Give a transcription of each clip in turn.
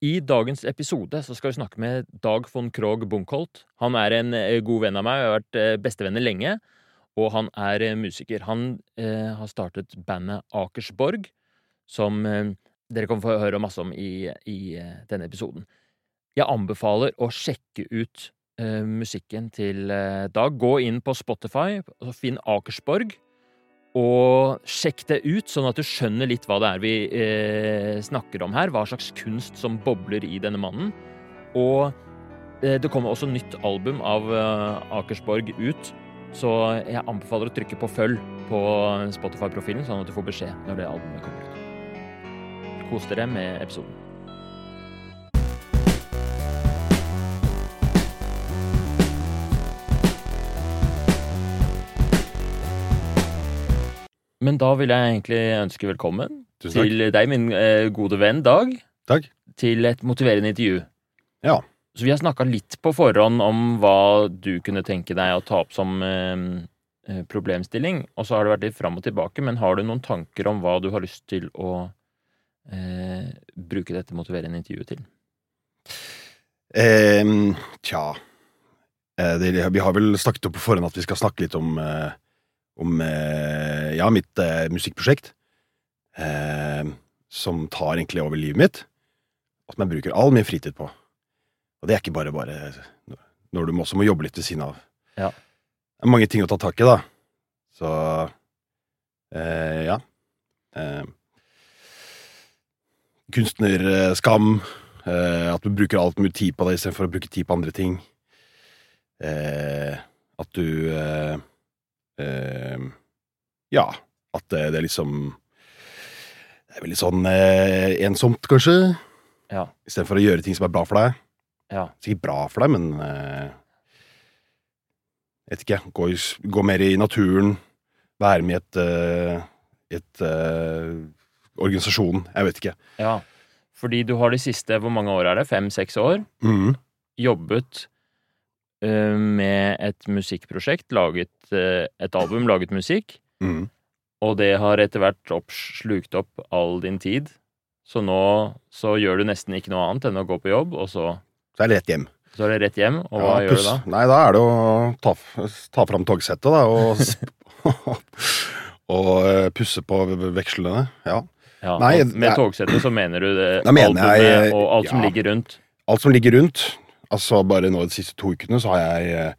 I dagens episode så skal vi snakke med Dag von Krogh Bunkholt. Han er en eh, god venn av meg, vi har vært eh, bestevenner lenge. Og han er eh, musiker. Han eh, har startet bandet Akersborg, som eh, dere til å høre masse om i, i eh, denne episoden. Jeg anbefaler å sjekke ut musikken til Dag. Gå inn på Spotify og finn Akersborg. Og sjekk det ut, sånn at du skjønner litt hva det er vi eh, snakker om her. Hva slags kunst som bobler i denne mannen. Og eh, det kommer også nytt album av eh, Akersborg ut. Så jeg anbefaler å trykke på følg på Spotify-profilen, sånn at du får beskjed når det albumet kommer ut. Kos dere med episoden. Men da vil jeg egentlig ønske velkommen til deg, min eh, gode venn Dag, Takk. til et motiverende intervju. Ja. Så vi har snakka litt på forhånd om hva du kunne tenke deg å ta opp som eh, eh, problemstilling, og så har det vært litt fram og tilbake, men har du noen tanker om hva du har lyst til å eh, bruke dette motiverende intervjuet til? Tja eh, det, Vi har vel snakket opp på forhånd at vi skal snakke litt om, eh, om eh, ja, mitt eh, musikkprosjekt. eh, som tar egentlig over livet mitt. Og som jeg bruker all min fritid på. Og det er ikke bare bare når du også må jobbe litt ved siden av. Ja. Det er mange ting å ta tak i, da. Så eh, ja. Eh, kunstnerskam. Eh, at du bruker alt mye tid på det istedenfor å bruke tid på andre ting. Eh, at du Ja, at det, det er liksom Det er veldig sånn eh, ensomt, kanskje. Ja. Istedenfor å gjøre ting som er bra for deg. Ja. Sikkert bra for deg, men eh, Vet ikke. Gå, i gå mer i naturen. Være med i et, eh, et eh, organisasjon. Jeg vet ikke. ja. Fordi du har de siste, hvor mange år er det? Fem-seks år? Mm. Jobbet med et musikkprosjekt, laget eh, et album, laget musikk. Mm. Og det har etter hvert slukt opp all din tid. Så nå så gjør du nesten ikke noe annet enn å gå på jobb, og så, Så er det rett hjem. så er det rett hjem. Og hva Ja, gjør du da? Nei, da er det å ta, ta fram togsettet, da, og, og eh, pusse på vekslene. Ja. Ja, Nei, med togsettet så mener du det albumet og alt som ligger rundt? Alt som ligger rundt. Altså, bare nå de siste to ukene så har jeg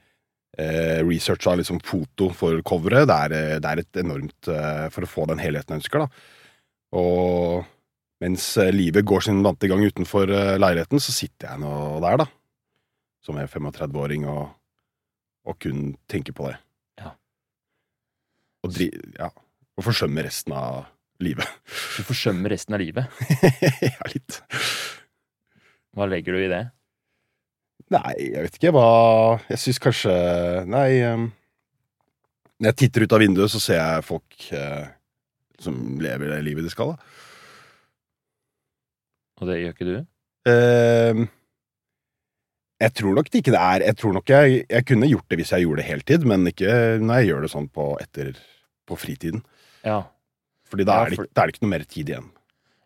eh, researcha liksom foto for coveret. Det er, eh, det er et enormt eh, For å få den helheten jeg ønsker, da. Og mens eh, livet går sin vante gang utenfor eh, leiligheten, så sitter jeg nå der, da. Som er 35-åring og, og kun tenker på det. Ja. Og, dri, ja, og forsømmer resten av livet. Du forsømmer resten av livet. ja, litt. Hva legger du i det? Nei, jeg vet ikke hva Jeg syns kanskje Nei um, Når jeg titter ut av vinduet, så ser jeg folk uh, som lever det livet de skal, da. Og det gjør ikke du? Uh, jeg tror nok det ikke det er Jeg tror nok jeg, jeg kunne gjort det hvis jeg gjorde det heltid, men ikke når jeg gjør det sånn på, etter, på fritiden. Ja. Fordi da Ja, er, det, for- ikke- da er det ikke noe mer tid igjen.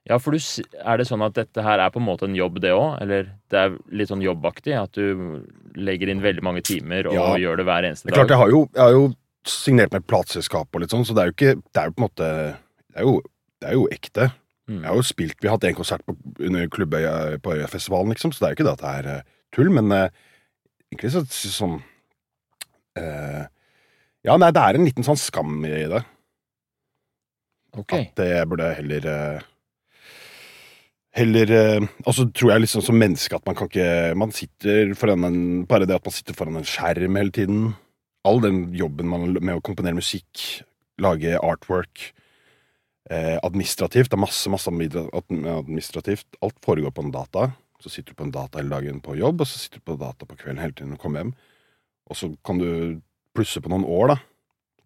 Ja, for du, er det sånn at dette her er på en måte en jobb, det òg? Eller det er litt sånn jobbaktig? At du legger inn veldig mange timer og Ja. gjør det hver eneste dag? Det er klart, jeg har jo, jeg har jo signert med plateselskap og litt sånn, så det er jo ikke Det er jo på en måte Det er jo, det er jo ekte. Mm. Jeg har jo spilt, Vi har hatt en konsert på, under Klubbøya på Øyafestivalen, liksom, så det er jo ikke det at det er eh, tull, men eh, egentlig så sånn eh, Ja, nei, det er en liten sånn skam i det. Okay. At det burde heller eh, Heller Og Altså tror jeg liksom som menneske at man kan ikke Man sitter foran en Bare det at man sitter foran en skjerm hele tiden. All den jobben man med å komponere musikk, lage artwork eh, Administrativt. Det er masse masse administrativt. Alt foregår på en data. Så sitter du på en data hele dagen på jobb, og så sitter du på data på kvelden hele tiden og kommer hjem. Og så kan du plusse på noen år, da.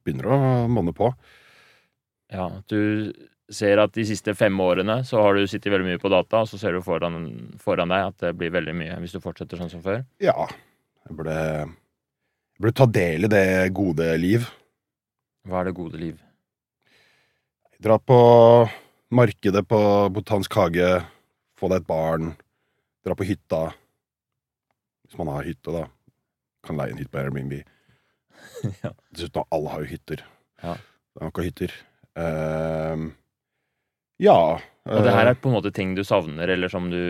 Begynner å monne på. Ja, du ser at de siste fem årene så har du sittet veldig mye på data, og så ser du foran, foran deg at det blir veldig mye hvis du fortsetter sånn som før. Ja, jeg burde, jeg burde ta del i det gode liv. Hva er det gode liv? Dra på markedet på Botansk hage, få deg et barn, dra på hytta. Hvis man har hytte, da. Kan leie en hytte på Airbnb. Ja. Dessuten, alle har jo hytter. Ja. Det er nok hytter. Ehm, ja. Og det her eh, er på en måte ting du savner, eller som du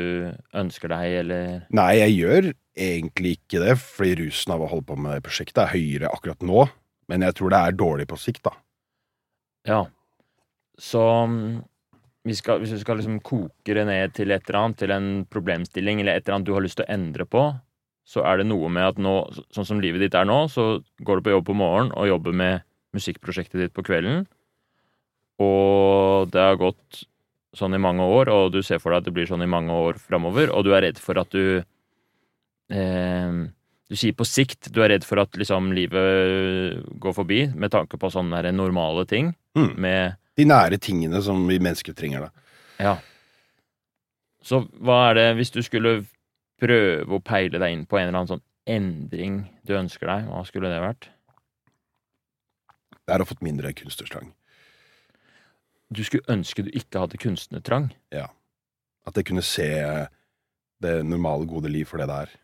ønsker deg, eller Nei, jeg gjør egentlig ikke det, fordi rusen av å holde på med det prosjektet er høyere akkurat nå. Men jeg tror det er dårlig på sikt, da. Ja. Så mm, vi skal, hvis du skal liksom koke det ned til et eller annet, til en problemstilling, eller et eller annet du har lyst til å endre på, så er det noe med at nå, sånn som livet ditt er nå, så går du på jobb på morgenen og jobber med musikkprosjektet ditt på kvelden. Og det har gått sånn i mange år, og du ser for deg at det blir sånn i mange år framover, og du er redd for at du eh, Du sier på sikt, du er redd for at liksom livet går forbi, med tanke på sånne normale ting, Mm. med De nære tingene som vi mennesker trenger, da. Ja. Så hva er det, hvis du skulle prøve å peile deg inn på en eller annen sånn endring du ønsker deg, hva skulle det vært? Det er å ha fått mindre kunstnerstrang. Du skulle ønske du ikke hadde kunstnertrang. Ja. At jeg kunne se det normale, gode liv for det det er.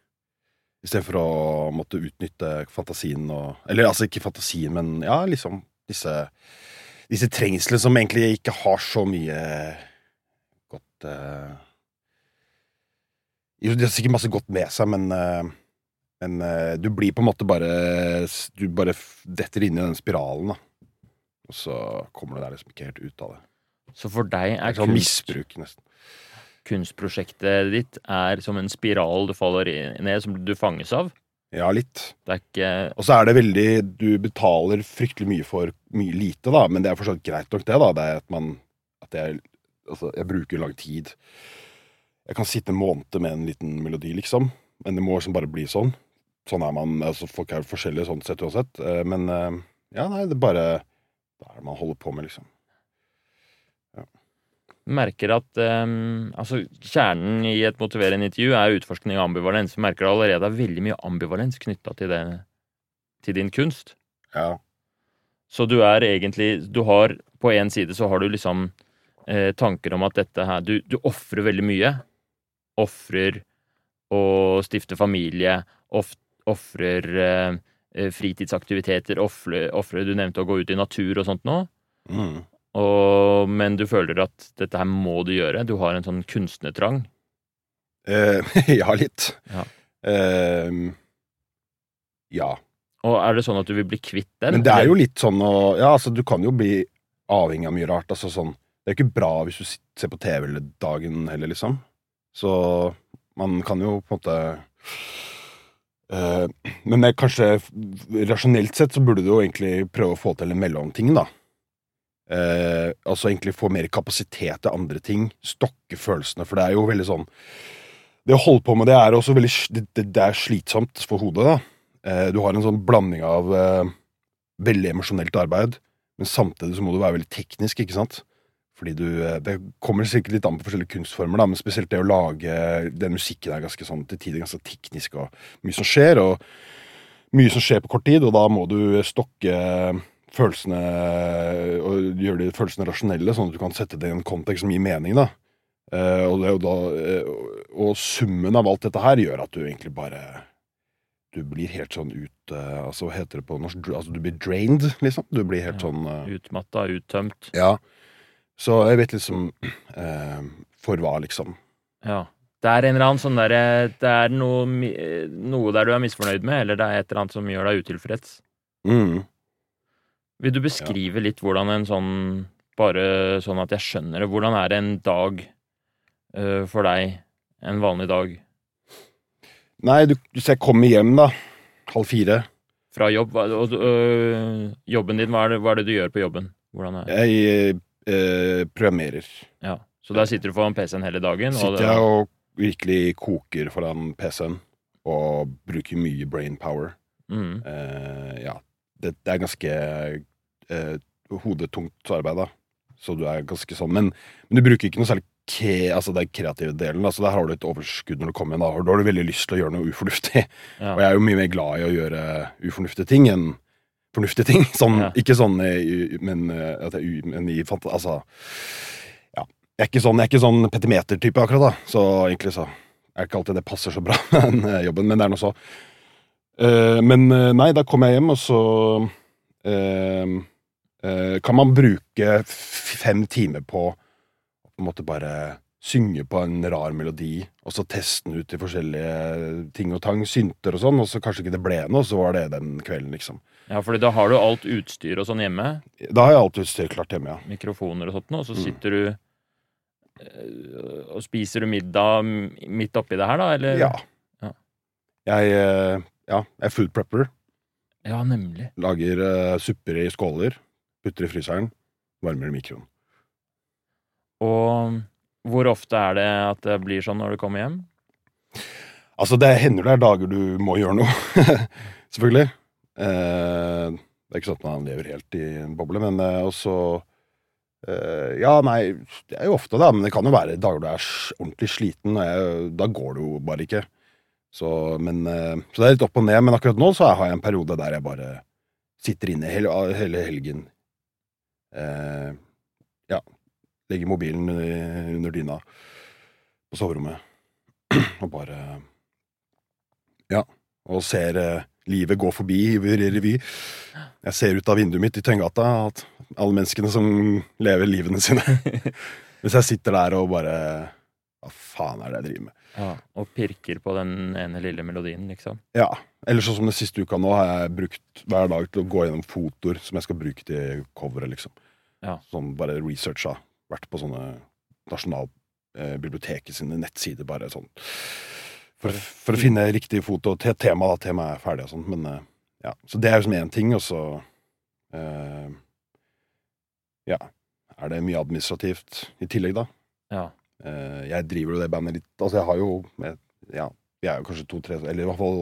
Istedenfor å måtte utnytte fantasien og Eller altså ikke fantasien, men ja, liksom disse Disse trengslene som egentlig ikke har så mye godt eh, Jo, det har sikkert masse godt med seg, men uh, Men uh, du blir på en måte bare Du bare detter inn i den spiralen, da. Og så kommer du deg liksom ikke helt ut av det. Så for deg er sånn kunst, misbruk, nesten. kunstprosjektet ditt er som en spiral du faller ned, som du fanges av. Ja, litt. Det ikke Og så er det veldig Du betaler fryktelig mye for mye lite, da, men det er fortsatt greit nok, det, da. Det er at man At jeg Altså, jeg bruker lang tid. Jeg kan sitte en måned med en liten melodi, liksom, men det må liksom bare bli sånn. Sånn er man. Altså, folk er forskjellige sånn sett uansett. Eh, Men eh, ja, nei, det bare Det er det man holder på med, liksom. merker at um, altså Kjernen i et motiverende intervju er utforskning av ambivalens. Merker merker allerede er veldig mye ambivalens knytta til, til din kunst. Ja. Så du er egentlig Du har På én side så har du liksom eh, tanker om at dette her Du, du ofrer veldig mye. Ofrer å stifte familie. of- Ofrer eh, fritidsaktiviteter. Ofrer, ofrer Du nevnte å gå ut i natur og sånt nå. Mm. Og, men du føler at dette her må du gjøre. Du har en sånn kunstnertrang. Eh, ja, litt. Ja. Eh, ja. Og er det sånn at du vil bli kvitt den? Men det er jo litt sånn å Ja, altså, du kan jo bli avhengig av mye rart. Altså sånn Det er jo ikke bra hvis du ser på TV hele dagen heller, liksom. Så man kan jo på en måte eh, Men det er kanskje rasjonelt sett så burde du jo egentlig prøve å få til en mellomting, da. Eh, altså egentlig få mer kapasitet til andre ting. Stokke følelsene, for det er jo veldig sånn Det å holde på med det er også veldig det, det er slitsomt for hodet, da. Eh, du har en sånn blanding av eh, veldig emosjonelt arbeid, men samtidig så må du være veldig teknisk, ikke sant? Fordi du eh, Det kommer sikkert litt an på forskjellige kunstformer, da, men spesielt det å lage Den musikken er ganske sånn til tider ganske teknisk, og mye som skjer, og mye som skjer på kort tid, og da må du stokke følelsene og gjøre de følelsene rasjonelle, sånn at du kan sette det i en kontekst som gir mening, da. Eh, og, det, jo da, eh, og summen av alt dette her gjør at du egentlig bare Du blir helt sånn ut Altså, hva heter det på norsk? Altså, du blir drained, liksom. Du blir helt Ja. sånn Utmatta, uttømt. Ja. Så jeg vet liksom eh, For hva, liksom. Ja. Det er en eller annen sånn derre Det er noe, noe der du er misfornøyd med, eller det er et eller annet som gjør deg utilfreds. Mm. Vil du beskrive litt hvordan en sånn Bare sånn at jeg skjønner det. Hvordan er en dag uh, for deg? En vanlig dag Nei, du, hvis jeg kommer hjem, da, halv fire fra jobb? Hva, og, øh, jobben din, hva er, det, hva er det du gjør på jobben? Hvordan er det? Jeg eh, programmerer. Ja. Så der sitter du foran PC-en hele dagen? Sitter jeg og virkelig koker foran PC-en og bruker mye brain power. Mm. Eh, ja. Det, det er ganske eh, hodetungt arbeid, da. Så du er ganske sånn Men, men du bruker ikke noe særlig ke, altså den kreative delen. Altså Der har du et overskudd når du kommer inn. Da, da har du veldig lyst til å gjøre noe ufornuftig. Ja. Og jeg er jo mye mer glad i å gjøre ufornuftige ting enn fornuftige ting. Sånn, Ja. Ikke sånn men, eh, jeg, men i. Altså Ja. Jeg er ikke sånn, jeg er ikke sånn petimeter-type, akkurat, da. Så egentlig så er ikke alltid det passer så bra med den eh, jobben, men det er nå så. Uh, men eh, nei, da kom jeg hjem, og så uh, uh, kan man bruke fem timer på på en måte bare synge på en rar melodi, og så teste den ut i forskjellige ting og tang, synter og sånn, og så kanskje ikke det ble noe, så var det den kvelden, liksom. Ja, fordi da har du alt utstyr og sånn hjemme. Da har jeg alt utstyr klart hjemme, ja. Mikrofoner og sånt noe. Og så Mm. sitter du eh, og spiser du middag midt oppi det her, da? Eller? Ja. Ja. Jeg, eh, ja, jeg er food prepper. Ja, nemlig. Lager eh, supper i skåler, putter i fryseren, varmer i mikroen. Og hvor ofte er det at det blir sånn når du kommer hjem? Altså, det hender det er dager du må gjøre noe, selvfølgelig. Eh, det er ikke sånn at man lever helt i en boble, men eh, også eh, Ja, nei, det er jo ofte det, men det kan jo være dager du er ordentlig sliten, jeg, da går det jo bare ikke. Så, men, eh, så det er litt opp og ned, men akkurat nå så har jeg en periode der jeg bare sitter inne hele, hele helgen. Eh, ja. Legger mobilen under, under dyna på soverommet og bare Ja. Og ser eh, livet gå forbi i revy. Jeg ser ut av vinduet mitt i Tøyengata at alle menneskene som lever livene sine. Hvis jeg sitter der og bare Hva faen er det jeg driver med? Ja, og pirker på den ene lille melodien, liksom. Ja. Eller sånn som den siste uka nå har jeg brukt hver dag til å gå gjennom fotoer som jeg skal bruke til coveret, liksom. Ja. Sånn bare researcha. Vært på sånne Nasjonalbiblioteket sine nettsider, bare sånn. For, for å finne riktig foto til tema, da. Temaet er ferdig og sånn. Men eh, ja. Så det er jo som én ting, og så eh, Ja. Er det mye administrativt i tillegg, da? Ja. Eh, jeg driver jo det bandet litt Altså, jeg har jo jeg, Ja, vi er jo kanskje to-tre Eller i hvert fall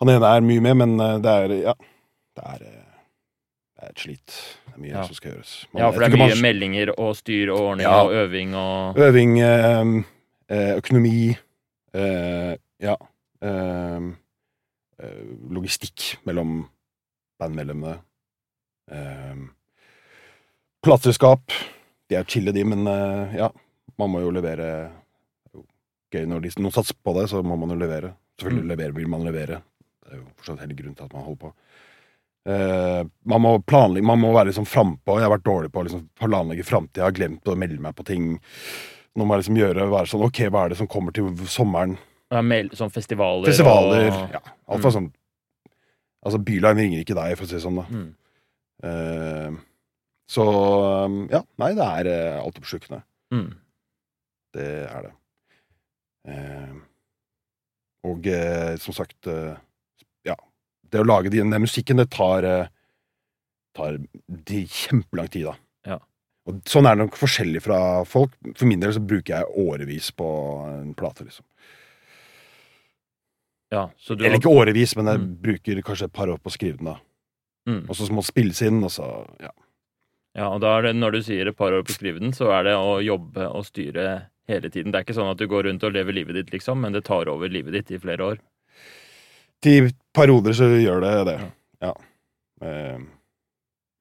Han ene er mye med, men eh, det er Ja. Det er, eh, det er et slit. Det er mye Ja. som skal gjøres. ja, for det er mye man... meldinger og styr og ordning Ja. og øving og Øving, eh, eh, økonomi eh, Ja. eh, eh, logistikk mellom bandmedlemmene. Eh, plateselskap. De er jo chille, de, men eh, ja. Man må jo levere er Gøy når de, noen satser på det, så må man jo levere. Selvfølgelig Mm. leverer, vil man levere. Det er jo fortsatt hele grunnen til at man holder på. Eh, man må planlegge, man må være liksom frampå. Jeg har vært dårlig på å liksom planlegge framtida. Glemt å melde meg på ting. Nå må jeg liksom gjøre være sånn Ok, hva er det som kommer til sommeren? ja, meld, sånn festivaler. Festivaler. Og, Ja. Alt fra sånn Altså, Byline ringer ikke deg, for å si det sånn. da mm, Uh, Så um, ja, nei, det er uh, altoppslukende. mm, Det er det. Uh, og som sagt uh. Det å lage den, den musikken, det tar eh, tar de kjempelang tid, da. Ja. Og sånn er det nok forskjellig fra folk. For min del så bruker jeg årevis på en plate, liksom. ja, så du Eller ikke årevis, men jeg Mm. bruker kanskje et par år på å skrive den, da. mm, Og så må det spilles inn, og så Ja. Ja, og da er det, når du sier et par år på å skrive den, så er det å jobbe og styre hele tiden. Det er ikke sånn at du går rundt og lever livet ditt, liksom, men det tar over livet ditt i flere år. Til perioder så gjør det det. Ja. ja.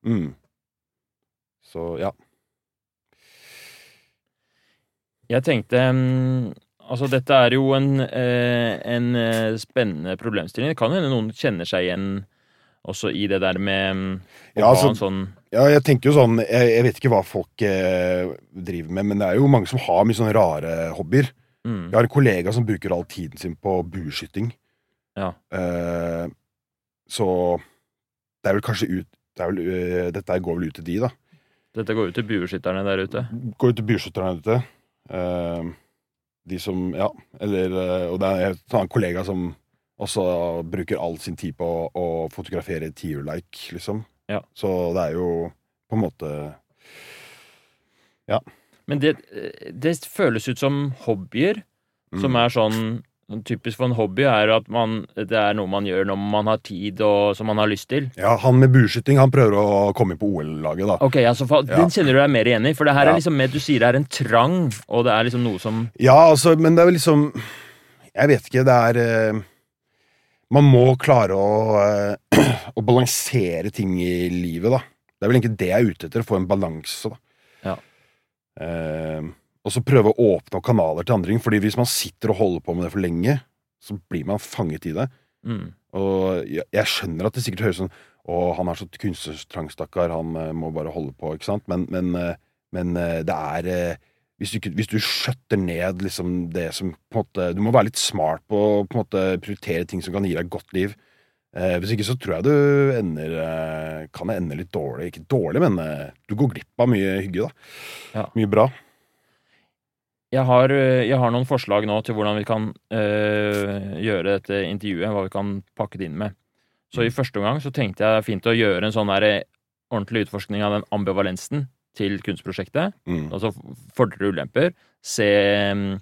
mm. Så ja. Jeg tenkte Altså, dette er jo en, eh, en eh, spennende problemstilling. Det kan hende noen kjenner seg igjen også i det der med å Ja, ha altså- en sånn Ja, jeg tenker jo sånn Jeg, jeg vet ikke hva folk eh, driver med, men det er jo mange som har mye sånne rare hobbyer. mm, Jeg har en kollega som bruker all tiden sin på bueskyting. Ja. Uh, så det er vel kanskje ut det vel, uh, Dette går vel ut til de, da. Dette går ut til bueskytterne der ute. Går ut til bueskytterne ute. Uh, de som Ja. Eller Og det er en kollega som også bruker all sin tid på å, å fotografere tiurleik, liksom. Ja. Så det er jo på en måte Ja. Men det, det føles ut som hobbyer, som Mm. er sånn Typisk for en hobby er at man, det er noe man gjør når man har tid og som man har lyst til. Ja, han med bueskyting han prøver å komme på OL-laget, da. Ok, altså, for, Ja. Den kjenner du deg mer igjen i, for det her Ja. er liksom mer du sier det er en trang, og det er liksom noe som Ja, altså, men det er vel liksom Jeg vet ikke, det er eh, Man må klare å, eh, å balansere ting i livet, da. Det er vel egentlig det jeg er ute etter, å få en balanse, da. Ja. Eh, og så prøve å åpne opp kanaler til andre. Fordi hvis man sitter og holder på med det for lenge, så blir man fanget i det. Mm. Og jeg, jeg skjønner at det sikkert høres sånn Å, han er så kunstnertrang, stakkar. Han eh, må bare holde på, ikke sant? Men, men, eh, men eh, det er hvis du, hvis du skjøtter ned liksom det som på en måte Du må være litt smart på å på prioritere ting som kan gi deg et godt liv. Eh, hvis ikke så tror jeg du ender kan det ende litt dårlig. Ikke dårlig, men du går glipp av mye hygge, da. Ja. Mye bra. Jeg har, øh, jeg har noen forslag nå til hvordan vi kan øh, gjøre dette intervjuet. Hva vi kan pakke det inn med. Så i første omgang så tenkte jeg det er fint å gjøre en sånn der eh, ordentlig utforskning av den ambivalensen til kunstprosjektet. Mm. Altså fordeler og ulemper. Se mm,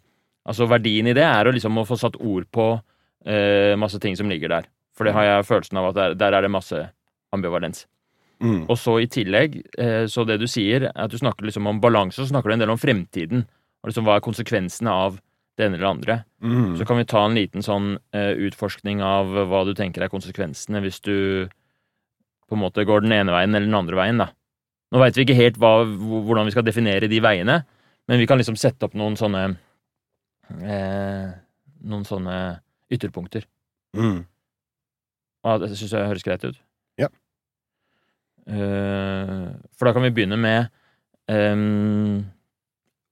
Altså verdien i det er å liksom å få satt ord på øh, masse ting som ligger der. For det har jeg følelsen av at der, der er det masse ambivalens. Mm. Og så i tillegg, øh, så det du sier, er at du snakker liksom om balanse, og så snakker du en del om fremtiden. Og liksom hva er konsekvensene av det ene eller det andre. Mm. Så kan vi ta en liten sånn uh, utforskning av hva du tenker er konsekvensene hvis du på en måte går den ene veien eller den andre veien, da. Nå veit vi ikke helt hva, hvordan vi skal definere de veiene, men vi kan liksom sette opp noen sånne eh, Noen sånne ytterpunkter. Mm. Ja, det syns jeg høres greit ut. Ja. Eh, for da kan vi begynne med ehm,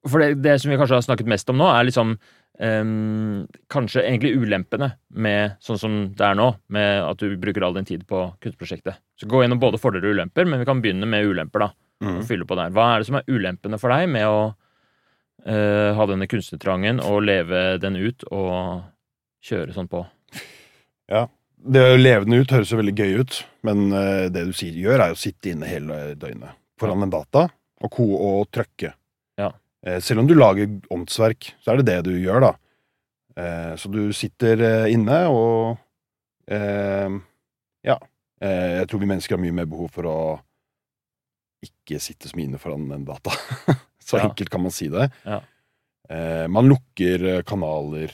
For det, det som vi kanskje har snakket mest om nå, er liksom um, kanskje egentlig ulempene med sånn som det er nå, med at du bruker all din tid på kunstprosjektet. Så gå gjennom både fordeler og ulemper, men vi kan begynne med ulemper, da. Mm. Og fylle på der. Hva er det som er ulempene for deg med å uh, ha denne kunstnertrangen og leve den ut og kjøre sånn på? Ja. Det å leve den ut høres jo veldig gøy ut, men uh, det du sier, gjør, er å sitte inne hele døgnet foran en data og, ko og trykke. Eh, selv om du lager åndsverk, så er det det du gjør, da. Eh, så du sitter eh, inne og Ja. Jeg tror vi mennesker har mye mer behov for å ikke sitte så mye inne foran en data. så Ja. enkelt kan man si det. Ja. Man lukker kanaler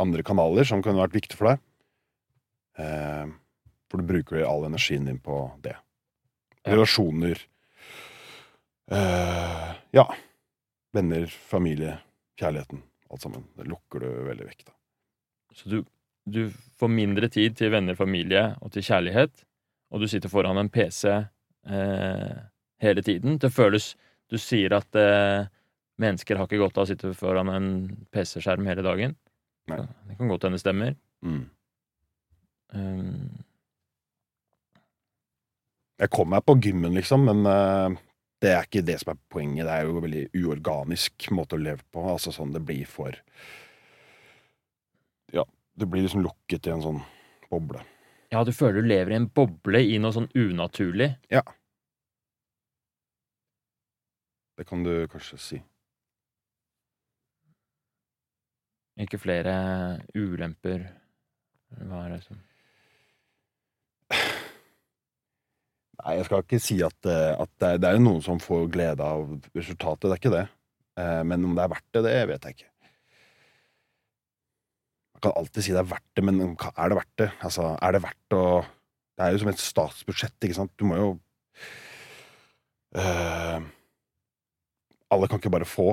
andre kanaler som kunne vært viktige for deg. For du bruker all energien din på det. Relasjoner. Eh, ja. Venner, familie, kjærligheten. Alt sammen. Det lukker du veldig vekk, da. Så du, du får mindre tid til venner, familie og til kjærlighet, og du sitter foran en PC uh, hele tiden. Det føles Du sier at uh, mennesker har ikke godt av å sitte foran en PC-skjerm hele dagen. Nei. Det kan godt hende stemmer. Mm. Um, Jeg kom meg på gymmen, liksom, men eh, det er ikke det som er poenget. Det er jo en veldig uorganisk måte å leve på. Altså sånn det blir for Ja, det blir liksom lukket i en sånn boble. ja, du føler du lever i en boble i noe sånn unaturlig. Ja. Det kan du kanskje si. Ikke flere ulemper. Hva er det som Nei, jeg skal ikke si at, eh, at det, er, det er noen som får glede av resultatet. Det er ikke det. Eh, Men om det er verdt det, det vet jeg ikke. Man kan alltid si det er verdt det, men er det verdt det? Altså, er det verdt å Det er jo som et statsbudsjett, ikke sant? Du må jo uh, Alle kan ikke bare få.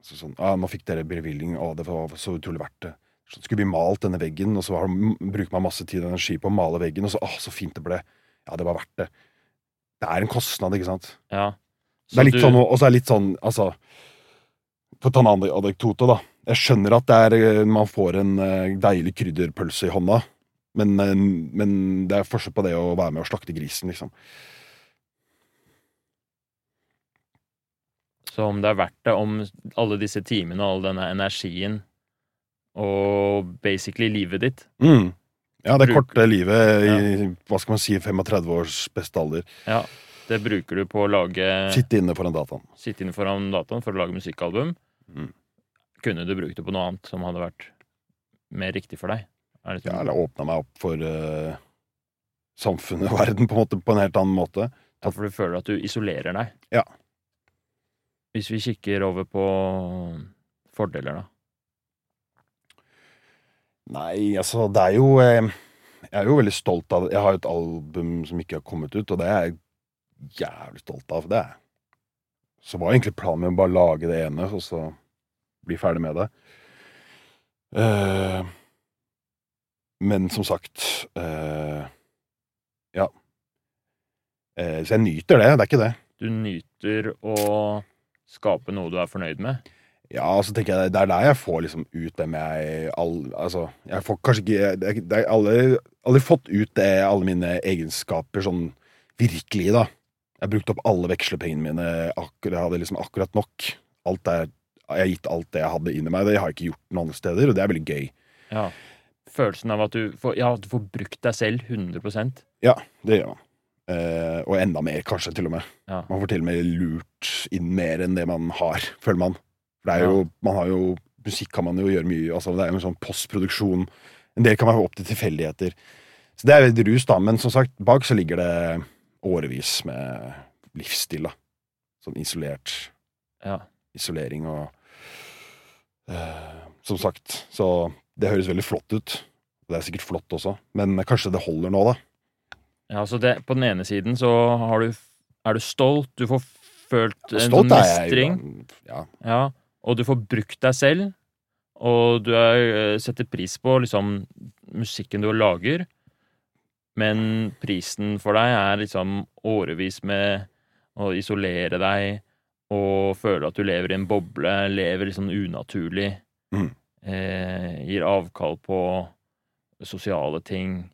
Altså sånn, ah, 'Nå fikk dere bevilgning. og det var så utrolig verdt det.' Så skulle vi malt denne veggen, og så bruker man masse tid og energi på å male veggen, og så ah, så fint det ble'. Ja, det var verdt det. Det er en kostnad, ikke sant? Ja. Det er litt du- sånn, og så er det litt sånn, altså For å ta en annen anekdote, da. Jeg skjønner at det er, eh, man får en eh, deilig krydderpølse i hånda, men, eh, men det er forskjell på det å være med og slakte grisen, liksom. Så om det er verdt det, om alle disse timene og all denne energien og basically livet ditt Mm. Ja, det korte livet i hva skal man si, 35 års beste alder. Ja, det bruker du på å lage Sitte inne foran dataen. Sitte inne foran dataen for å lage musikkalbum. Mm. Kunne du brukt det på noe annet som hadde vært mer riktig for deg? Det Ja, eller åpna meg opp for uh, samfunnet og verden på en måte, på en helt annen måte. Ja, for du føler at du isolerer deg? Ja. Hvis vi kikker over på fordeler, da. Nei, altså, det er jo eh, Jeg er jo veldig stolt av det. Jeg har jo et album som ikke har kommet ut, og det er jeg jævlig stolt av. Det. Så var egentlig planen min å bare lage det ene, og så bli ferdig med det. Eh, men som sagt eh, Ja. Så jeg nyter det, det er ikke det. Du nyter å skape noe du er fornøyd med? Ja, så tenker jeg det er der jeg får liksom ut dem jeg all, Altså, jeg får kanskje ikke Jeg har aldri, aldri fått ut det, alle mine egenskaper sånn virkelig, da. Jeg har brukt opp alle vekslepengene mine. Akkurat, jeg hadde liksom akkurat nok. Alt er, jeg har gitt alt det jeg hadde inni meg. Det har jeg ikke gjort noen andre steder, og det er veldig gøy. Ja. Følelsen av at du får, ja, du får brukt deg selv 100% Ja, det gjør man. Eh, og enda mer, kanskje, til og med. Ja. Man får til og med lurt inn mer enn det man har, føler man. For det er jo, man har jo Musikk kan man jo gjøre mye altså Det er jo en sånn postproduksjon. En del kan være opp til tilfeldigheter. Så det er litt rus, da. Men som sagt, bak så ligger det årevis med livsstil, da. Sånn isolert Ja. isolering og uh, Som sagt, så det høres veldig flott ut. Det er sikkert flott også, men kanskje det holder nå, da. ja så det, på den ene siden så har du, er du stolt, du får følt en Stolt sånn er jeg. Ja. Ja, og du får brukt deg selv, og du er, eh, setter pris på liksom musikken du lager, men prisen for deg er liksom årevis med å isolere deg og føle at du lever i en boble, lever liksom unaturlig, mm. eh, gir avkall på sosiale ting,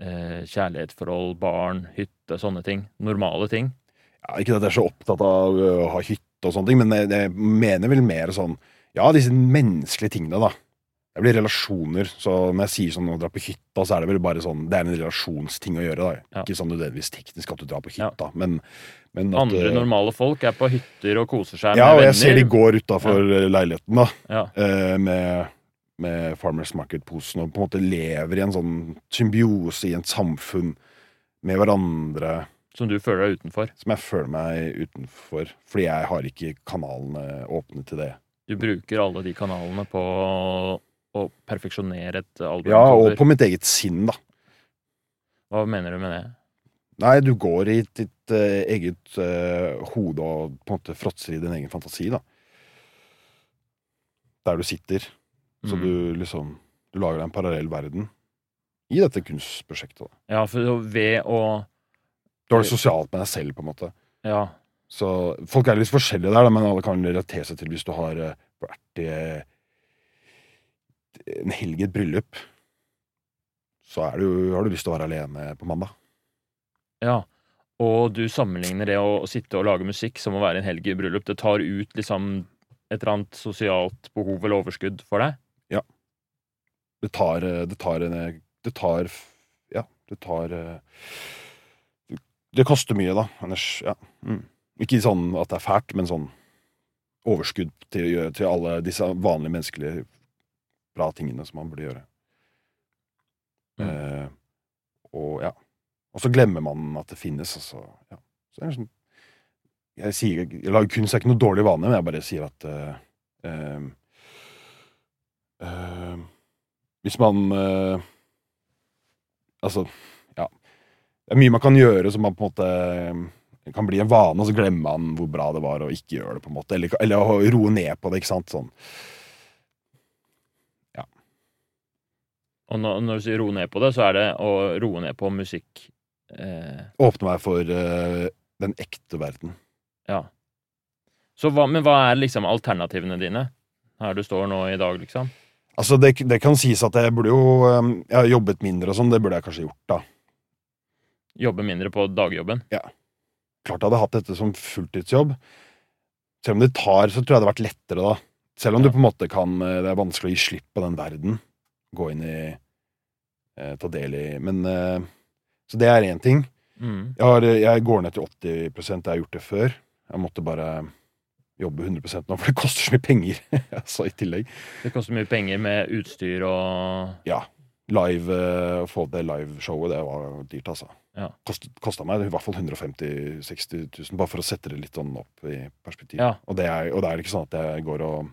eh, kjærlighetsforhold, barn, hytte, sånne ting. Normale ting. ja, Ikke at jeg er så opptatt av å ha hytte og sånne ting, men jeg, jeg mener vel mer sånn Ja, disse menneskelige tingene, da. Det blir relasjoner. Så når jeg sier sånn å dra på hytta, så er det vel bare sånn Det er en relasjonsting å gjøre, da. Ja. Ikke sånn nødvendigvis teknisk at du drar på Ja. hytta, men, men at Andre normale folk er på hytter og koser seg Ja, med og jeg ser de går utafor leiligheten, da. Ja. eh, med, med Farmers Market-posen og på en måte lever i en sånn symbiose i et samfunn med hverandre Som du føler deg utenfor. som jeg føler meg utenfor, fordi jeg har ikke kanalene åpne til det. Du bruker alle de kanalene på å, perfeksjonere et album. Ja, og på mitt eget sinn, da. Hva mener du med det? Nei, du går i ditt uh, eget uh, hode og på en måte fråtser i din egen fantasi, da. Der du sitter. Så Mm. du liksom Du lager deg en parallell verden i dette kunstprosjektet. da. Ja, for ved å Du er det sosialt med deg selv, på en måte. Ja. Så folk er litt forskjellige der, da, men alle kan relatere seg til hvis du har eh, vært i eh, en helg i et bryllup. Så du, har du lyst til å være alene på mandag. ja. Og du sammenligner det å, å sitte og lage musikk som å være en helg i bryllup. Det tar ut liksom et eller annet sosialt behov eller overskudd for deg. Det tar eh, Det tar en Det tar Ja, det tar eh, Det koster mye, da. Ellers, ja. Mm. Ikke sånn at det er fælt, men sånn overskudd til, gjøre- til alle disse vanlige menneskelige bra tingene som man burde gjøre. Mm. Eh, og ja. Og så glemmer man at det finnes, og så ja. Så er det sånn Jeg sier Jeg lager kunst er ikke noe dårlig vane, men jeg bare sier at eh, eh, eh, Hvis man eh, Altså. Det er mye man kan gjøre som man på en måte eh, kan bli en vane, og så glemmer man hvor bra det var å ikke gjøre det, på en måte. Eller, eller å roe ned på det, ikke sant. Sånn. Og når, når du sier roe ned på det, så er det å roe ned på musikk. Eh, Åpne meg for eh, den ekte verden. ja. Så hva, men hva er liksom alternativene dine? Her du står nå i dag, liksom? Altså, det, det kan sies at jeg burde jo eh, Jeg har jobbet mindre og sånn, det burde jeg kanskje gjort, da. Jobbe mindre på dagjobben? Ja. Klart jeg hadde hatt dette som fulltidsjobb. Selv om det tar, så tror jeg det hadde vært lettere, da. Selv om du på en måte kan eh, Det er vanskelig å gi slipp på den verden. Gå inn i eh, Ta del i Men eh, Så det er én ting. Mm. Jeg, har, jeg går ned til 80 Jeg har gjort det før. Jeg måtte bare jobbe 100% nå, for det koster så mye penger. altså, i tillegg. Det koster mye penger med utstyr og Ja. Live, eh, Å få det liveshowet, det var dyrt, altså. Ja. Kost, Kosta meg i hvert fall 150 000-60 000, bare for å sette det litt sånn opp i perspektiv. Ja. Og, det er, og det er ikke sånn at jeg går og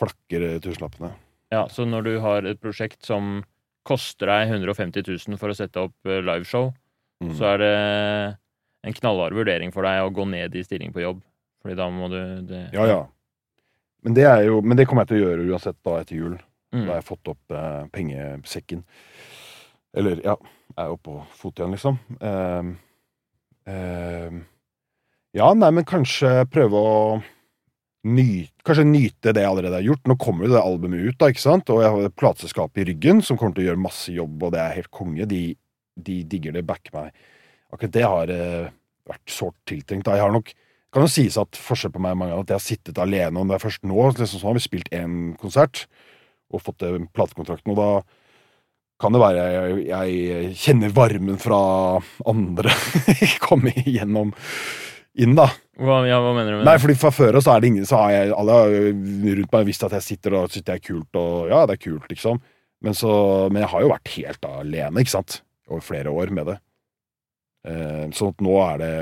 flakker tusenlappene. Ja, så når du har et prosjekt som koster deg 150 000 for å sette opp eh, liveshow, Mm. så er det en knallhard vurdering for deg å gå ned i stilling på jobb Fordi da må du det, Ja, ja. Men det, jo, men det kommer jeg til å gjøre uansett da etter jul. Mm. Da har jeg fått opp eh, pengesekken. Eller, ja, er oppe på fot igjen, liksom. Ehm, ehm, ja, nei, men kanskje prøve å nyte Kanskje nyte det jeg allerede har gjort. Nå kommer jo det albumet ut, da, ikke sant? Og jeg har et plateselskap i ryggen som kommer til å gjøre masse jobb, og det er helt konge. De, de digger det, backer meg. Akkurat det har eh, vært sårt tiltrengt. da. Jeg har nok kan jo sies at forskjell på meg og mange at jeg har sittet alene, og det er først nå liksom, så har vi spilt én konsert og fått den platekontrakten, og da kan det være jeg, jeg kjenner varmen fra andre komme igjennom inn, da. Hva, ja, hva mener du med Nei, det? fordi fra før av så er det ingen så har jeg, Alle rundt meg visst at jeg sitter og syns det er kult, og ja, det er kult, liksom. Men, så, men jeg har jo vært helt alene, ikke sant, over flere år med det. Eh, sånn at nå er det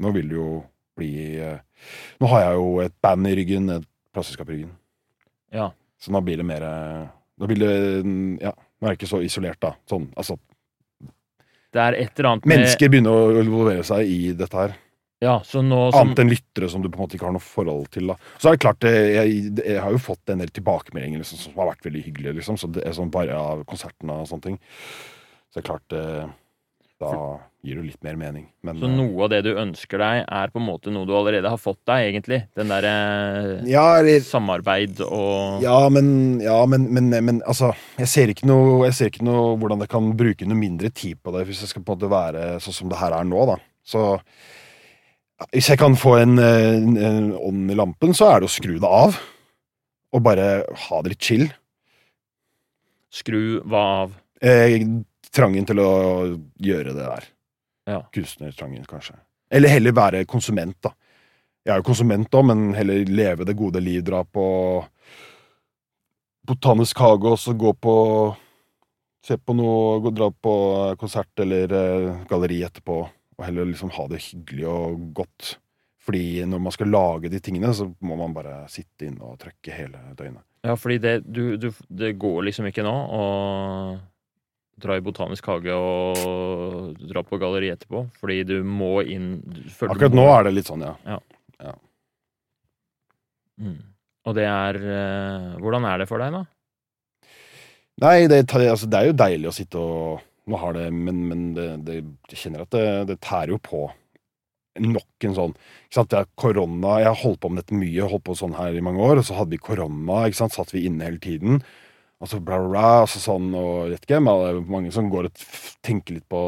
Nå vil det jo bli eh, Nå har jeg jo et band i ryggen, et plateselskap i ryggen. Ja. Så nå blir det mer eh, Nå blir det Ja, nå er ikke så isolert, da. Sånn, altså Det er et eller annet med Mennesker begynner å involvere seg i dette her. Ja, så nå som, Annet enn lyttere som du på en måte ikke har noe forhold til. da Så er det klart, eh, jeg, jeg har jo fått en del tilbakemeldinger liksom, som har vært veldig hyggelige, liksom. Så det er sånn bare av konsertene og sånne ting. Så det er klart eh, Da gir det litt mer mening. Men Så noe av det du ønsker deg, er på en måte noe du allerede har fått deg, egentlig? Den derre eh, Ja, eller samarbeid og Ja, men, ja men, men, men altså jeg ser, ikke noe, jeg ser ikke noe hvordan jeg kan bruke noe mindre tid på det hvis jeg skal på en måte være sånn som det her er nå, da. Så hvis jeg kan få en, eh, en, en ånd i lampen, så er det å skru det av. Og bare ha det litt chill. Skru hva av? Eh, trangen til å gjøre det der. Ja. Kunstnertrangen, kanskje. Eller heller være konsument, da. Jeg er jo konsument òg, men heller leve det gode liv, dra på Botanisk hage og så gå på Se på noe, gå, dra på konsert eller eh, galleri etterpå, og heller liksom ha det hyggelig og godt. Fordi når man skal lage de tingene, så må man bare sitte inne og trykke hele døgnet. Ja, fordi det, du, du, det går liksom ikke nå å dra i botanisk hage og dra på galleri etterpå, fordi du må inn du Akkurat må- nå er det litt sånn, ja. mm. Og det er eh, Hvordan er det for deg, da? Nei, det, altså, det er jo deilig å sitte og Nå har det Men, men det, det, jeg kjenner at det, det tærer jo på. Nok en sånn ikke sant? Det er korona Jeg har holdt på med dette mye, holdt på sånn her i mange år, og så hadde vi korona, ikke sant? satt vi inne hele tiden. Og så bla, bla, bla, og så sånn, og vet ikke, men det er mange som går og tenker litt på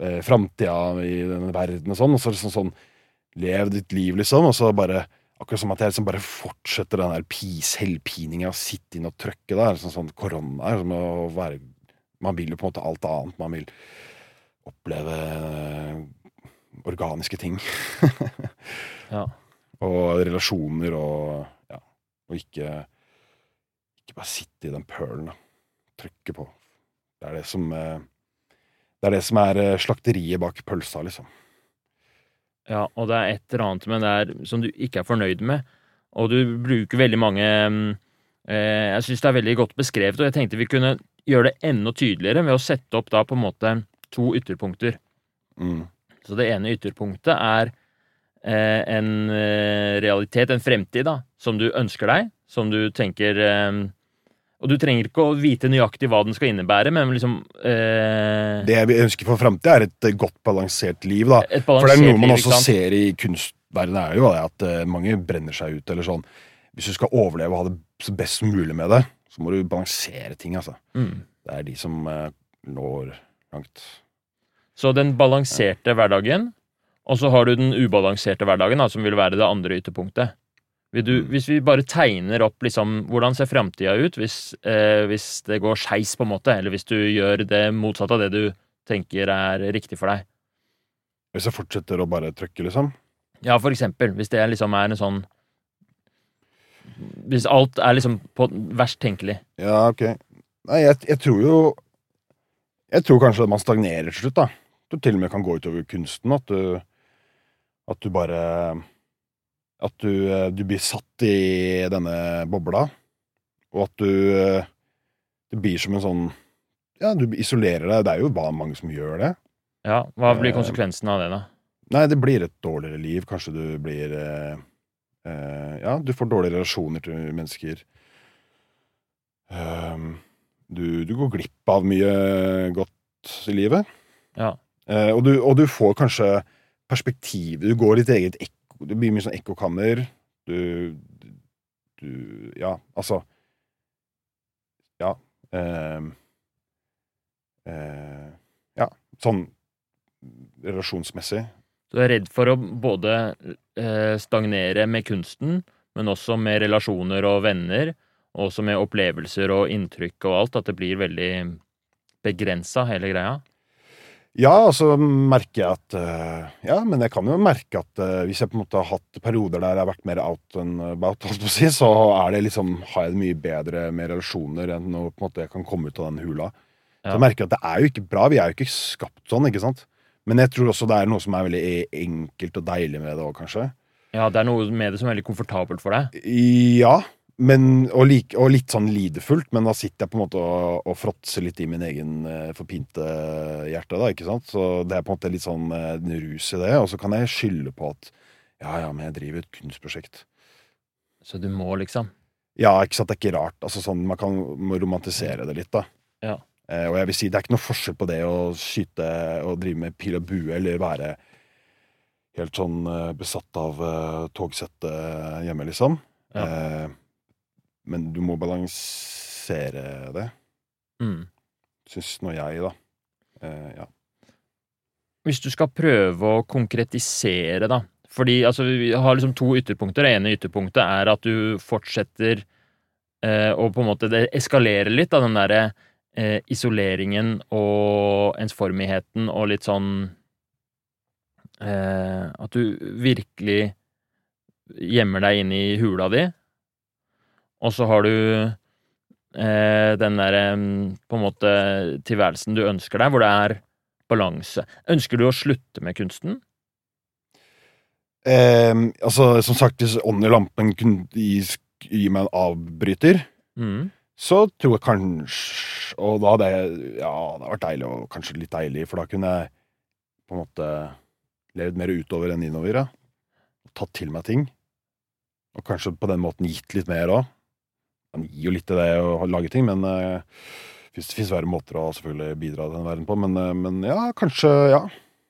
eh, framtida i denne verden og sånn, og så er det sånn sånn Lev ditt liv, liksom, og så bare Akkurat som at jeg liksom bare fortsetter den der pi- selvpininga, sitte inn og trøkke der. Sånn, sånn korona er som å være Man vil jo på en måte alt annet. Man vil oppleve eh, organiske ting. Ja. Og relasjoner og Ja. Og ikke Bare sitte i den pølen, da. Trykke på. Det er det som eh, Det er det som er eh, slakteriet bak pølsa, liksom. Ja, og det er et eller annet med det her som du ikke er fornøyd med. Og du bruker veldig mange mm, eh, Jeg syns det er veldig godt beskrevet, og jeg tenkte vi kunne gjøre det enda tydeligere ved å sette opp da på en måte to ytterpunkter. Mm. Så det ene ytterpunktet er eh, en eh, realitet, en fremtid, da, som du ønsker deg, som du tenker eh, Og du trenger ikke å vite nøyaktig hva den skal innebære, men liksom eh, Det jeg ønsker for framtida, er et eh, godt balansert liv, da. Et For det er noe man liv, også ser i kunstverdenen, er jo at eh, mange brenner seg ut, eller sånn. Hvis du skal overleve og ha det så best mulig med det, så må du balansere ting, altså. Mm. Det er de som eh, når langt. Så den balanserte hverdagen, og så har du den ubalanserte hverdagen, da, som vil være det andre ytterpunktet. Du, Mm. hvis vi bare tegner opp liksom, hvordan ser framtida ut hvis, eh, hvis det går skeis, på en måte, eller hvis du gjør det motsatte av det du tenker er riktig for deg. Hvis jeg fortsetter å bare trykke, liksom. Ja, for eksempel. Hvis det liksom er en sånn Hvis alt er liksom på verst tenkelig. Ja, ok. Nei, jeg, jeg tror jo Jeg tror kanskje at man stagnerer til slutt, da. At du til og med kan gå utover kunsten. At du At du bare At du, eh, du blir satt i denne bobla, og at du eh, Det blir som en sånn Ja, du isolerer deg. Det er jo bare mange som gjør det. Ja, Hva blir Eh, konsekvensen av det, da? Nei, det blir et dårligere liv. Kanskje du blir eh, eh, Ja, du får dårlige relasjoner til mennesker. Ehm, du, du går glipp av mye godt i livet. Ja. Eh, og, du, og du får kanskje perspektiv. Du går ditt eget ekko Det blir mye sånn ekkokammer. Du, du Ja, altså Ja. Eh, eh, ja, sånn relasjonsmessig. Du er redd for å både eh, stagnere med kunsten, men også med relasjoner og venner, og også med opplevelser og inntrykk og alt, at det blir veldig begrensa, hele greia. Ja, og så merker jeg at eh, Ja, men jeg kan jo merke at eh, hvis jeg på en måte har hatt perioder der jeg har vært mer out enn about, si, så er det liksom, har jeg det mye bedre med relasjoner enn når på en måte jeg kan komme ut av den hula. Så Ja. jeg merker at det er jo ikke bra. Vi er jo ikke skapt sånn, ikke sant? Men jeg tror også det er noe som er veldig e- enkelt og deilig med det òg, kanskje. Ja, det er noe med det som er veldig komfortabelt for deg. Ja, men, og, like, og litt sånn lidefullt, men da sitter jeg på en måte og, og fråtser litt i min egen eh, forpinte hjerte, da, ikke sant? Så det er på en måte litt sånn eh, en rus i det, og så kan jeg skylde på at ja, ja, men jeg driver et kunstprosjekt. Så du må liksom Ja, ikke sant, det er ikke rart. Altså sånn, Man kan romantisere det litt, da. Ja. Eh, og jeg vil si, det er ikke noe forskjell på det å skyte og drive med pil og bue, eller være helt sånn eh, besatt av uh, togsettet hjemme, liksom. Ja. Eh, men du må balansere det, mm. syns nå jeg, da. Eh, ja. Hvis du skal prøve å konkretisere, da Fordi altså, vi har liksom to ytterpunkter. Det ene ytterpunktet er at du fortsetter eh, å på en måte Det eskalerer litt av den derre eh, isoleringen og ensformigheten og litt sånn eh, At du virkelig gjemmer deg inne i hula di. Og så har du eh, den derre på en måte tilværelsen du ønsker deg, hvor det er balanse. Ønsker du å slutte med kunsten? Eh, altså, som sagt, hvis ånden i lampen kunne gi, gi meg en avbryter, Mm. så tror jeg kanskje Og da hadde jeg Ja, det hadde vært deilig, og kanskje litt deilig, for da kunne jeg på en måte levd mer utover enn innover, ja. Tatt til meg ting. Og kanskje på den måten gitt litt mer òg. Man gir jo litt til det å lage ting, men det fins verre måter å selvfølgelig bidra til den verden på. Men, eh, men ja, kanskje Ja.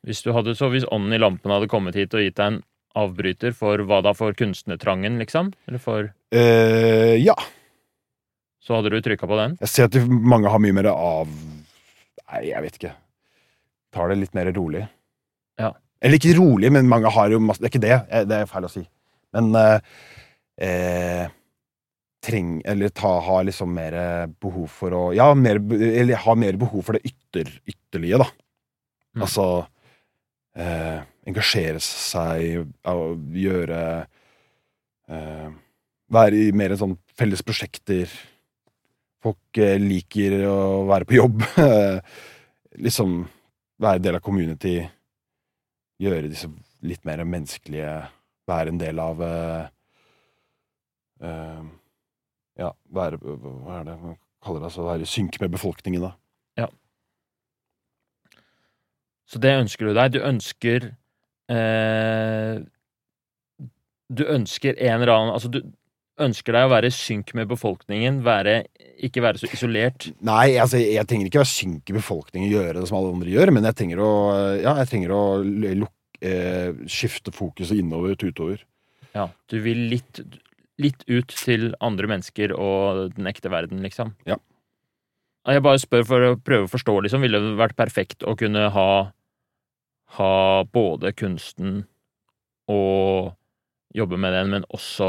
Hvis du hadde, så hvis ånden i lampen hadde kommet hit og gitt deg en avbryter for hva da, for kunstnertrangen, liksom? Eller for Eh, ja. Så hadde du trykka på den? Jeg ser at mange har mye mer av Nei, jeg vet ikke. Tar det litt mer rolig. Ja. Eller ikke rolig, men mange har jo masse Det er ikke det. eh, Det er feil å si. Men eh, eh, treng Eller ta, ha liksom mer behov for å Ja, mer, eller ha mer behov for det ytter, ytterlige, da. Mm. Altså eh, Engasjere seg, gjøre eh, Være i mer sånn felles prosjekter. Folk eh, liker å være på jobb. liksom være del av community. Gjøre disse litt mer menneskelige Være en del av eh, Ja, være Hva er det man kaller det? Altså være i synk med befolkningen, da. Ja. Så det ønsker du deg. Du ønsker eh, Du ønsker en eller annen Altså, du ønsker deg å være i synk med befolkningen, være, ikke være så isolert. Nei, altså, jeg trenger ikke å synke befolkningen gjøre det som alle andre gjør, men jeg trenger å, ja, jeg trenger å lukke, eh, skifte fokuset innover til utover. Ja, du vil litt, litt ut til andre mennesker og den ekte verden, liksom. Ja. Jeg bare spør for å prøve å forstå, liksom. Ville det vært perfekt å kunne ha ha både kunsten og jobbe med den, men også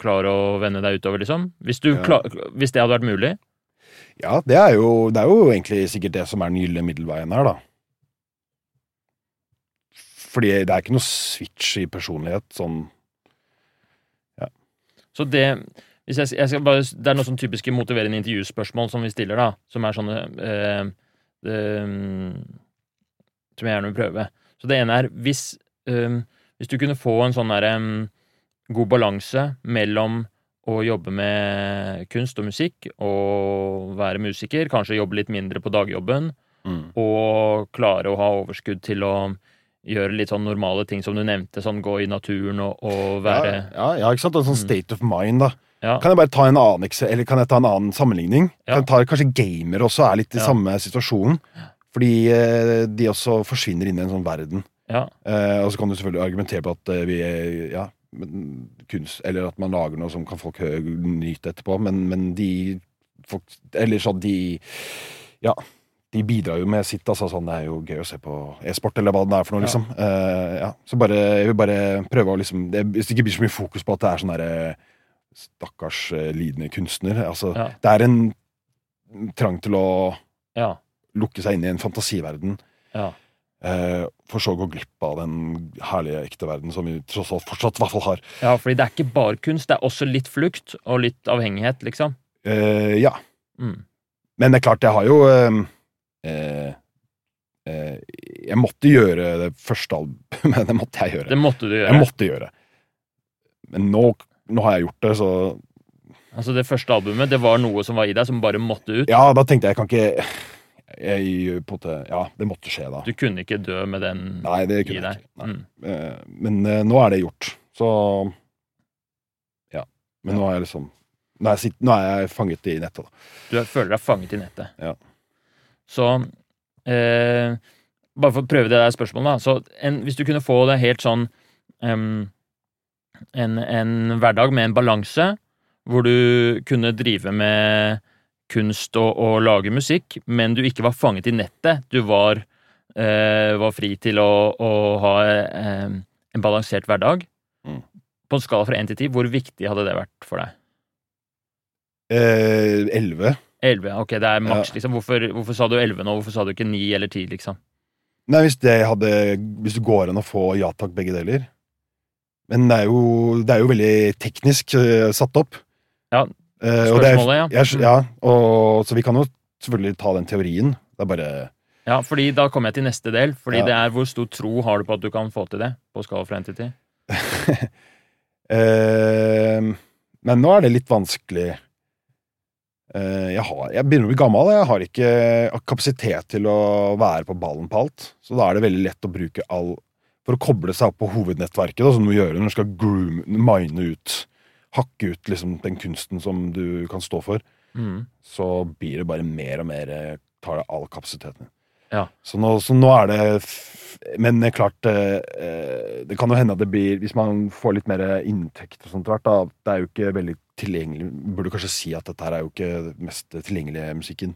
klare å vende deg utover, liksom? Hvis, du Ja. klar, hvis det hadde vært mulig? Ja, det er, jo, det er jo egentlig sikkert det som er den gylne middelveien her, da. Fordi det er ikke noe switch i personlighet, sånn Så det jeg, jeg bare, Det er noen sånn typiske motiverende intervjuspørsmål som vi stiller, da. Som er sånne øh, eh, Som jeg gjerne vil prøve. Så det ene er hvis, øh, hvis du kunne få en sånn derre mm, god balanse mellom å jobbe med kunst og musikk og være musiker, kanskje jobbe litt mindre på dagjobben, mm. og klare å ha overskudd til å gjøre litt sånn normale ting som du nevnte, sånn gå i naturen og, og være ja, ja, ja, ikke sant? En sånn Mm. state of mind, da. Ja. Kan jeg bare ta en annen, eller kan jeg ta en annen sammenligning? Ja. Kan jeg ta, kanskje gamere også er litt i samme situasjon. Fordi eh, de også forsvinner inn i en sånn verden. ja. Eh, og så kan du selvfølgelig argumentere på at eh, vi ja, kunst Eller at man lager noe som kan folk nyte etterpå, men, men de folk, Eller sånn de Ja. De bidrar jo med sitt. altså sånn, Det er jo gøy å se på e-sport, eller hva det er for noe. Ja. liksom Eh, ja, Så bare, jeg vil bare prøve å liksom det, Hvis det ikke blir så mye fokus på at det er sånn derre Stakkars eh, lidende kunstner. altså Ja. Det er en trang til å ja. lukke seg inn i en fantasiverden. ja. Eh, for så å gå glipp av den herlige, ekte verden som vi tross alt fortsatt i hvert fall har. Ja, fordi det er ikke bare kunst, det er også litt flukt og litt avhengighet, liksom. Eh, ja. Mm. Men det er klart, jeg har jo eh, eh, eh, Jeg måtte gjøre det første albumet. Det måtte jeg gjøre. Det måtte du gjøre. Jeg måtte gjøre. Men nå, nå har jeg gjort det, så Altså, det første albumet, det var noe som var i deg, som bare måtte ut. Ja, da tenkte jeg jeg kan ikke jeg, måte, Ja, det måtte skje, da. Du kunne ikke dø med den Nei, det i kunne jeg ikke. Nei. Mm. Eh, Men eh, nå er det gjort. Så Ja. Men nå er jeg liksom Nå er jeg, nå er jeg fanget i nettet, da. Du føler deg fanget i nettet. Ja. Så eh, Bare for å prøve det der spørsmålet, da. Så en, hvis du kunne få det helt sånn um, en, en hverdag med en balanse, hvor du kunne drive med kunst og, og lage musikk, men du ikke var fanget i nettet. Du var, eh, var fri til å, å ha eh, en balansert hverdag. Mm. På en skala fra én til ti, hvor viktig hadde det vært for deg? Eh, Elleve. 11, ok, det er maks, Ja. liksom. Hvorfor, hvorfor sa du 11 nå? Hvorfor sa du ikke 9 eller 10, liksom? Nei, hvis det hadde Hvis det går an å få ja takk, begge deler. Men det er jo, det er jo veldig teknisk uh, satt opp. Ja, Eh, spørsmålet, ja. Jeg, ja og, så vi kan jo selvfølgelig ta den teorien. Det er bare Ja, fordi da kommer jeg til neste del. Fordi Ja. det er hvor stor tro har du på at du kan få til det? På skala for 1 til 10? eh, Men nå er det litt vanskelig. Eh, jeg, har, jeg begynner å bli gammel. Jeg har ikke kapasitet til å være på ballen på alt. Så da er det veldig lett å bruke all For å koble seg opp på hovednettverket, da, som du må gjøre når du skal groom, mine ut Hakke ut liksom den kunsten som du kan stå for. Mm. Så blir det bare mer og mer eh, Tar det all kapasiteten. Ja. Så nå, så nå er det Men det er klart eh, Det kan jo hende at det blir Hvis man får litt mer inntekt og sånt hvert, da Det er jo ikke veldig tilgjengelig Burde kanskje si at dette her er jo ikke den mest tilgjengelige musikken.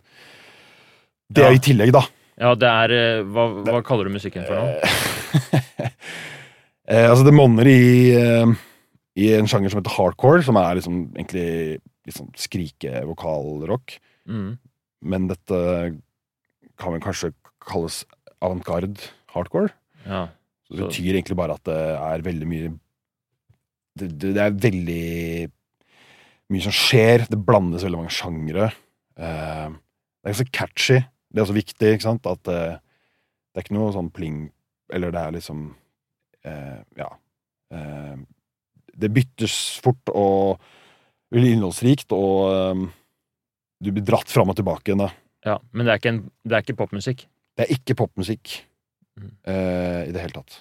Det Ja. er i tillegg, da. Ja, det er Hva, hva, hva kaller du musikken for nå? eh, altså, det monner i eh, I en sjanger som heter hardcore, som er liksom egentlig liksom skrike-vokalrock. Mm. Men dette kan vel kanskje kalles avantgarde hardcore. Ja. Så det betyr egentlig bare at det er veldig mye Det, det, det er veldig mye som skjer. Det blandes veldig mange sjangre. Eh, det er ganske catchy. Det er også viktig, ikke sant? At eh, det er ikke noe sånn pling Eller det er liksom eh, Ja. Det byttes fort og veldig innholdsrikt, og du blir dratt fram og tilbake igjen. da. ja. Men det er ikke, en, det er ikke popmusikk. Det er ikke popmusikk Mm. eh, i det hele tatt.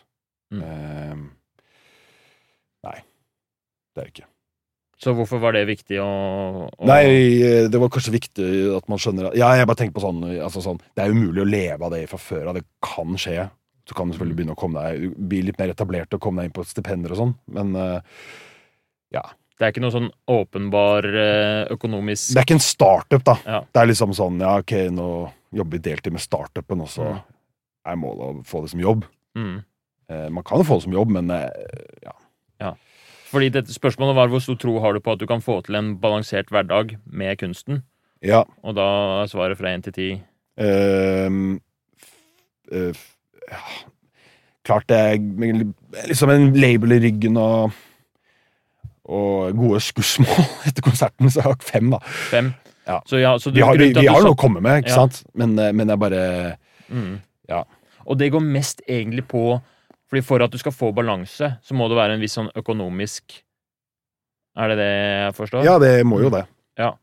Mm. Nei, det er det ikke. Så hvorfor var det viktig å, å Nei, eh, det var kanskje viktig at man skjønner at Ja, jeg bare tenker på sånn, altså sånn Det er umulig å leve av det fra før av. Det kan skje. Så kan du selvfølgelig begynne å komme deg bli litt mer etablert og komme deg inn på stipender og sånn, men ja. Det er ikke noe sånn åpenbar eh, økonomisk det er ikke en startup, da. Ja. Det er liksom sånn Ja, ok, nå jobber vi deltid med startupen, og så Mm. er målet å få det som jobb. mm. Eh, man kan jo få det som jobb, men ja. ja. Fordi dette spørsmålet var hvor stor tro har du på at du kan få til en balansert hverdag med kunsten? ja Og da er svaret fra 1 til 10 Ehm, f- eh, ja. Klart det er liksom en label i ryggen og og gode skussmål etter konserten, så jeg har fem, da. Fem? Ja. Så, ja, så du, Vi har, vi, vi har noe å komme med, ikke sant? Men, eh, men jeg bare Mm. Ja. Og det går mest egentlig på Fordi For at du skal få balanse, så må det være en viss sånn økonomisk Er det det jeg forstår? Ja, det må jo det. Ja.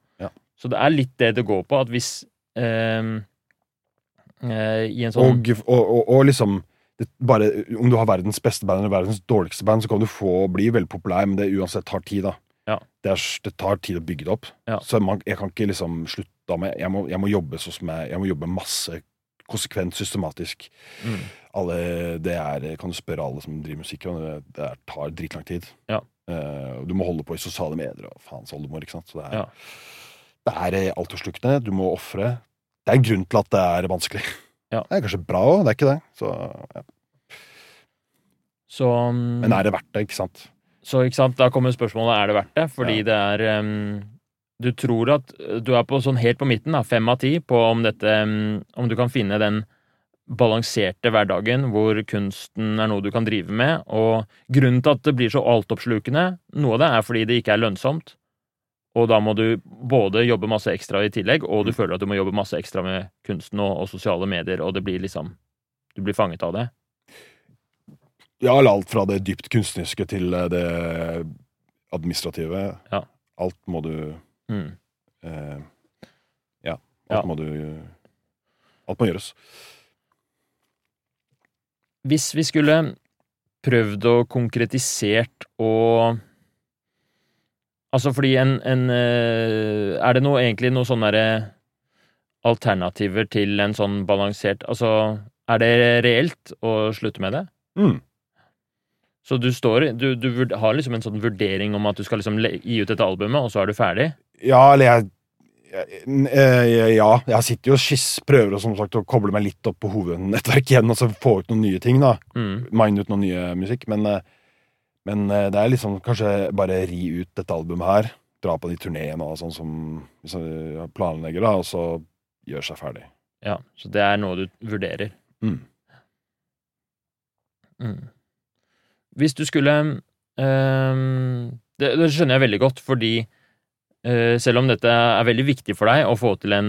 Så det er litt det det går på, at hvis eh, eh, I en sånn Og, og, og, og liksom det, bare, Om du har verdens beste band eller verdens dårligste band, så kan du få bli veldig populær, men det uansett tar tid. da Ja. det, er, det tar tid å bygge det opp. Ja. Så man, jeg kan ikke liksom slutte med Jeg må, jeg må jobbe sånn jeg Jeg må jobbe masse konsekvent, systematisk. Mm. Alle, det er, kan du spørre alle som driver musikk, og det, det er, tar dritlang tid. Ja. Uh, du må holde på i sosiale medier og faens oldemor. ikke sant? Så det er, Ja. det er eh, altoppslukende. Du må ofre. Det er en grunn til at det er vanskelig. Ja. Det er kanskje bra òg, det er ikke det. Så, ja. Så um, Men er det verdt det, ikke sant? Så ikke sant, da kommer spørsmålet er det verdt det, fordi det er em, Du tror at du er på sånn helt på midten, da, fem av ti, på om dette Om du kan finne den balanserte hverdagen hvor kunsten er noe du kan drive med. Og grunnen til at det blir så altoppslukende, noe av det er fordi det ikke er lønnsomt. Og da må du både jobbe masse ekstra i tillegg, og du Mm. føler at du må jobbe masse ekstra med kunsten og, og sosiale medier, og det blir liksom Du blir fanget av det. Ja, alt fra det dypt kunstneriske til eh, det administrative. Ja. Alt må du Mm. eh, Ja. Ja. Alt må du Alt må gjøres. Hvis vi skulle prøvd å konkretisert og Altså fordi en, en eh, Er det noe, egentlig noe sånn derre alternativer til en sånn balansert Altså, er det reelt å slutte med det? Mm. Så du står i- du, du har liksom en sånn vurdering om at du skal liksom gi ut dette albumet, og så er du ferdig? Ja, eller jeg, eh, Ja, jeg sitter jo og prøver som sagt, å koble meg litt opp på hovednettverket igjen, og så få ut noen nye ting, da. Mm. Mine ut noen nye musikk. Men, eh, men eh, det er liksom kanskje bare ri ut dette albumet her. Dra på de turneene og sånn som hvis planlegger, da, og så gjøre seg ferdig. Ja, så det er noe du vurderer. Mm. Mm. Hvis du skulle ehm, det, det skjønner jeg veldig godt, fordi selv om dette er veldig viktig for deg å få til en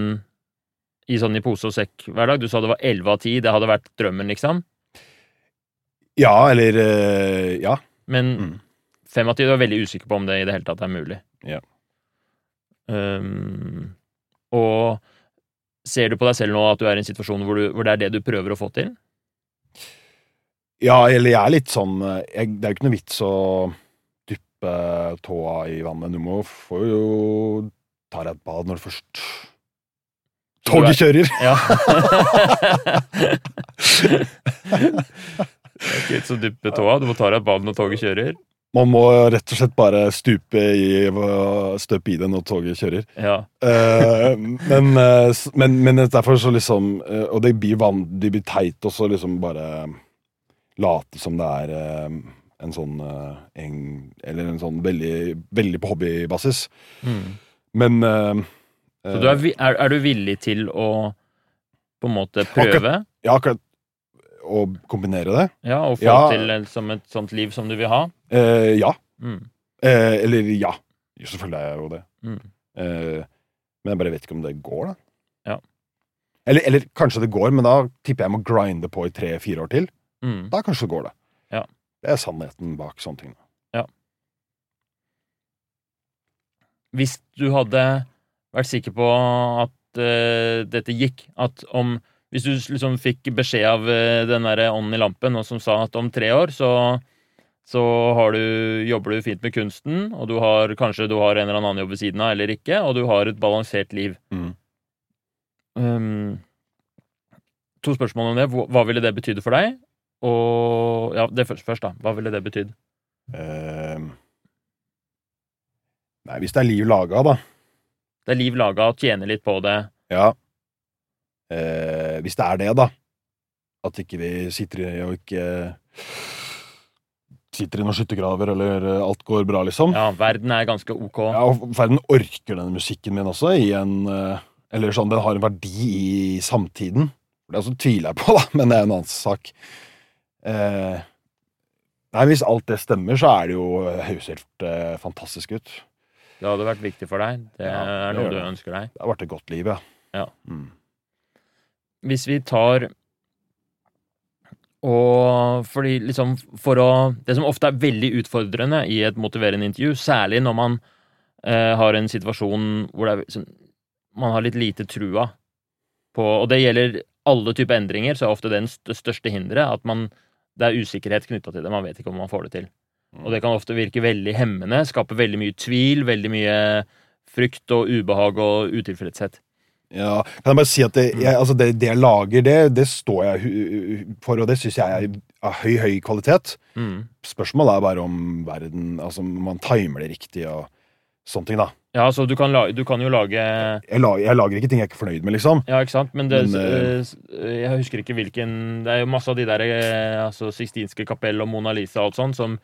i sånn i pose og sekk hver dag Du sa det var elleve av ti, det hadde vært drømmen, liksom. Ja, eller eh, Ja. Men Mm. fem av ti, du er veldig usikker på om det i det hele tatt er mulig. Ja. Um, og ser du på deg selv nå at du er i en situasjon hvor, du, hvor det er det du prøver å få til? Ja, eller jeg er litt sånn eh, jeg, Det er jo ikke noe vits å dyppe tåa i vannet. Du må få jo ta deg et bad når du først Toget kjører! Ja. det er ikke så dyppe tåa. Du må ta deg et bad når toget kjører. Man må rett og slett bare stupe i støpe i det når toget kjører. Ja. Eh, men, eh, men, men derfor så liksom eh, Og det blir, van, det blir teit også liksom bare late som det er eh, en sånn eh, en, Eller en sånn veldig, veldig på hobbybasis. Mm. Men uh, Så du er, er, er du villig til å på en måte prøve? Ja, akkurat å kombinere det? Ja, og få Ja. til en- som et sånt liv som du vil ha? Uh, ja. Mm. Uh, eller ja. Jo, Selvfølgelig er jeg jo det. Mm. Men jeg bare vet ikke om det går, da. Ja. Eller, eller kanskje det går, men da tipper jeg jeg må grinde på i tre-fire år til. Mm. Da kanskje det går, det. Det er sannheten bak sånne ting. Ja. Hvis du hadde vært sikker på at uh, dette gikk, at om Hvis du liksom fikk beskjed av uh, den derre ånden i lampen og som sa at om tre år så så har du, jobber du fint med kunsten, og du har, kanskje du har en eller annen jobb ved siden av eller ikke, og du har et balansert liv. Mm. Um, to spørsmål om det. Hva ville det betydd for deg? Og ja, det først, først da. Hva ville det betydd? Eh, nei, hvis det er liv laga, da. Det er liv laga, tjene litt på det. Ja. Eh, hvis det er det, da. At ikke vi sitter i og ikke Sitter i noen skyttergraver, eller eh, alt går bra, liksom. Ja, verden er ganske ok. Ja, og verden orker denne musikken min også, i en eh, Eller sånn, den har en verdi i samtiden. Det er altså, tviler jeg på, da, men det er en annen sak. Eh, nei, hvis alt det stemmer, så er det jo eh, høres helt eh, fantastisk ut. Det hadde vært viktig for deg. Det Ja, er noe det. du ønsker deg. Det har vært et godt liv, ja. Ja. Mm. Hvis vi tar og fordi liksom for å Det som ofte er veldig utfordrende i et motiverende intervju, særlig når man eh, har en situasjon hvor er, så, man har litt lite trua på Og det gjelder alle typer endringer, så er ofte det den største hinderet at man, det er usikkerhet knytta til det. Man vet ikke om man får det til. Og det kan ofte virke veldig hemmende, skape veldig mye tvil, veldig mye frykt og ubehag og utilfredshet. Ja, kan jeg bare si at det, Mm. jeg, altså det, det jeg lager, det, det står jeg for, og det syns jeg er av høy, høy kvalitet. Mm. Spørsmålet er bare om verden Altså om man timer det riktig og sånne ting, da. Ja, så du kan, la, du kan jo lage Jeg, la, jeg lager ikke ting jeg er ikke fornøyd med, liksom. Ja, ikke sant? Men, det, Men, eh, jeg husker ikke hvilken Det er jo masse av de der altså, Sixtinske kapell og Mona Lisa og alt sånt som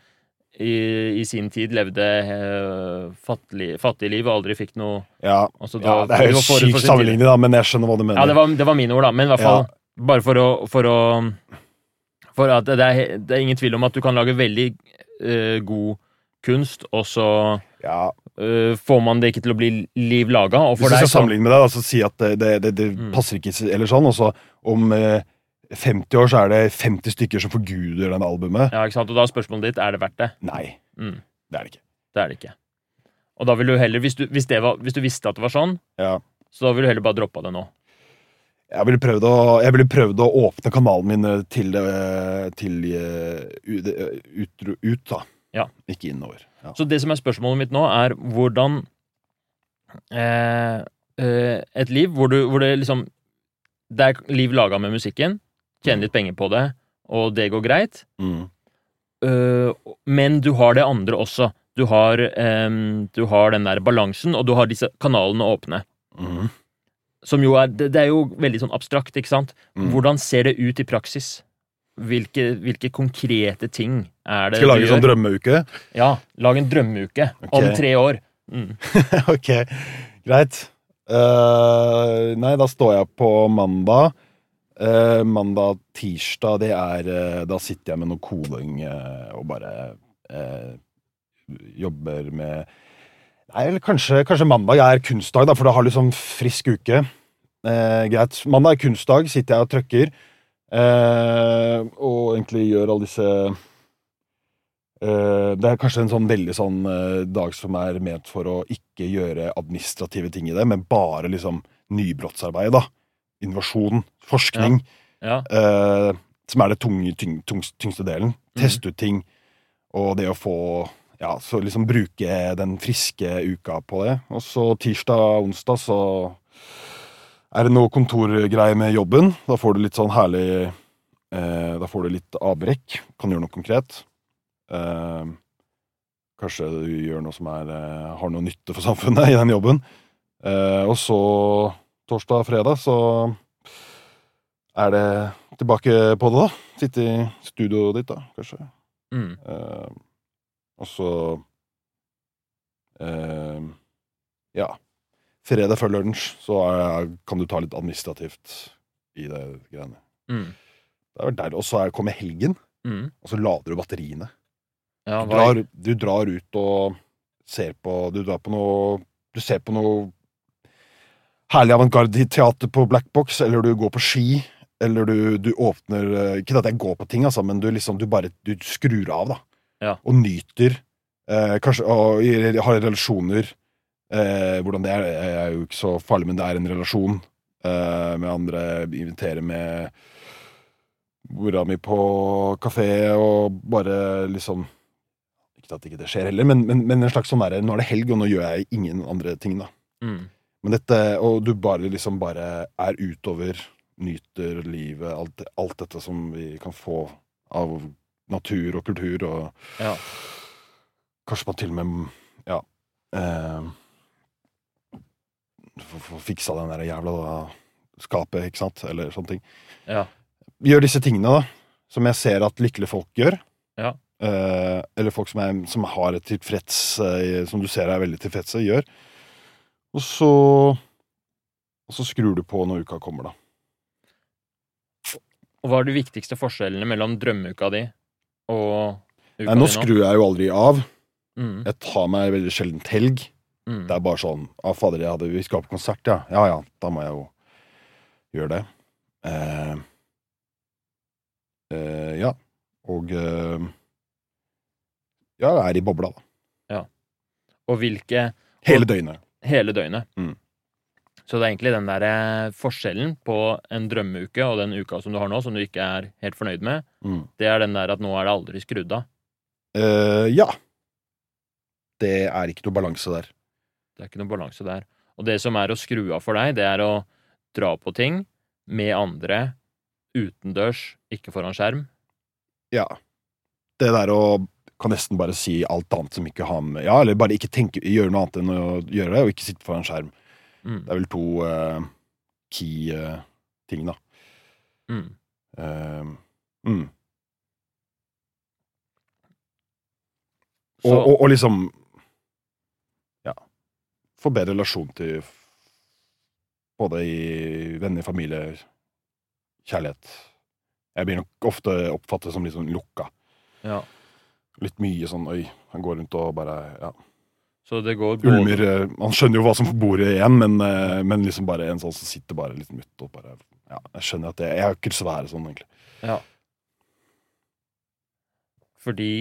i, i sin tid levde uh, fattig, fattig liv og aldri fikk noe Ja, altså, ja Det er jo sykt sammenligning, da, men jeg skjønner hva du mener. Ja, det var, det var mine ord, da. Men i hvert fall bare for å, for å For at det er, det er ingen tvil om at du kan lage veldig uh, god kunst, og så Ja, eh, får man det ikke til å bli liv laga. Hvis du skal så sammenligne med deg, altså si at det, det, det, det Mm. passer ikke eller sånn, og så om uh, 50 år så er det 50 stykker som forguder den albumet. Ja, ikke sant? Og da er spørsmålet ditt er det verdt det. Nei, Mm, det er det ikke. det er det ikke. Og da vil du heller, hvis du, hvis, det var, hvis du visste at det var sånn, Ja. så da vil du heller bare droppe det nå. Jeg ville prøvd å, jeg ville prøvd å åpne kanalen min eh, til, eh, til eh, ut, ut, ut, da. Ja. Ikke innover. Ja. Så det som er spørsmålet mitt nå, er hvordan eh, eh, Et liv hvor, du, hvor det liksom Det er liv laga med musikken, tjener litt penger på det, og det går greit, Mm. Uh, men du har det andre også. Du har, um, du har den der balansen, og du har disse kanalene åpne. Mm. Som jo er Det, det er jo veldig sånn abstrakt, ikke sant? Mm. Hvordan ser det ut i praksis? Hvilke, hvilke konkrete ting er det Skal lage en sånn drømmeuke? Ja, lag en drømmeuke om tre år. Mm. ok, greit. Uh, nei, da står jeg på mandag. Uh, mandag, tirsdag, det er uh, Da sitter jeg med noe koding eh, og bare eh, jobber med Nei, eller kanskje, kanskje mandag er kunstdag, da, for da har du sånn frisk uke. Eh, greit. Mandag er kunstdag, sitter jeg og trøkker. Eh, og egentlig gjør alle disse Eh, det er kanskje en sånn veldig sånn eh, dag som er ment for å ikke gjøre administrative ting i det, men bare liksom nybrottsarbeid, da. Innovasjon, forskning, Ja. eh, som er det tunge, tyng, tungs- tyngste delen. Mhm. Teste ut ting, og det å få Ja, så liksom bruke den friske uka på det. Og så tirsdag, og onsdag, så er det noe kontorgreier med jobben. Da får du litt sånn herlig eh, Da får du litt avbrekk. Kan gjøre noe konkret. Eh, kanskje du gjør noe som er, eh, har noe nytte for samfunnet i den jobben. Eh, og så torsdag og fredag så er det tilbake på det, da. Sitte i studioet ditt, da, kanskje. Mm. Eh, og så eh, Ja. Fredag før lunsj så er, kan du ta litt administrativt i det greiene. Mm. Det er vel deilig. Og så er- kommer helgen, Mm. og så lader du batteriene. Ja, Du drar, du drar ut og ser på Du drar på noe Du ser på noe herlig avantgarde-teater på Black Box, eller du går på ski, eller du, du åpner eh, Ikke at jeg går på ting, altså, men du liksom Du bare du skrur av, da. Ja. Og nyter. Eh, kanskje og har relasjoner. Eh, hvordan det er, er jo ikke så farlig, men det er en relasjon eh, med andre. Inviterer med mora mi på kafé og bare liksom Ikke at ikke det skjer heller, men, men, men en slags sånn derre Nå er det helg, og nå gjør jeg ingen andre ting, da. mm. Men dette, og du bare liksom bare er utover, nyter livet, alt, alt dette som vi kan få av natur og kultur, og Ja. kanskje man til og med Ja. Eh, få- fiksa den der jævla skapet, ikke sant, eller sånne ting. Ja. Gjør disse tingene, da, som jeg ser at lykkelige folk gjør. Ja. Eh, eller folk som, er, som har et tilfreds eh, Som du ser er veldig tilfredse, gjør. Og så Og så skrur du på når uka kommer, da. Og hva er de viktigste forskjellene mellom drømmeuka di og uka Nei, nå di nå? skrur jeg jo aldri av. Mm. Jeg tar meg veldig sjelden helg. Mm. Det er bare sånn ah, fader, hadde, vi skal på konsert, ja. Ja ja, da må jeg jo gjøre det. Eh, eh, ja. Og eh, Ja, er i bobla, da. Og hvilke Hele døgnet. Hele døgnet. Mm. Så det er egentlig den der eh, forskjellen på en drømmeuke og den uka som du har nå, som du ikke er helt fornøyd med, Mm. det er den der at nå er det aldri skrudd av. Uh, ja. Det er ikke noe balanse der. Det er ikke noe balanse der. Og det som er å skru av for deg, det er å dra på ting med andre utendørs, ikke foran skjerm. Ja. Det der å kan nesten bare si alt annet som ikke har med Ja, eller bare ikke tenke, gjøre noe annet enn å gjøre det, og ikke sitte foran skjerm. Mm. Det er vel to uh, key-ting, ting, da. Mm. Uh, mm. Og, og, og liksom Ja. Få bedre relasjon til både i venner, familie, kjærlighet. Jeg blir nok ofte oppfattet som litt sånn lukka. ja. Litt mye sånn oi, han går rundt og bare ja, så det går både ulmer Han skjønner jo hva som bor i igjen, men, eh, men liksom bare en sånn som sitter bare litt mutt og bare Ja, jeg skjønner at det Jeg har ikke lyst til å være sånn, egentlig. Ja. Fordi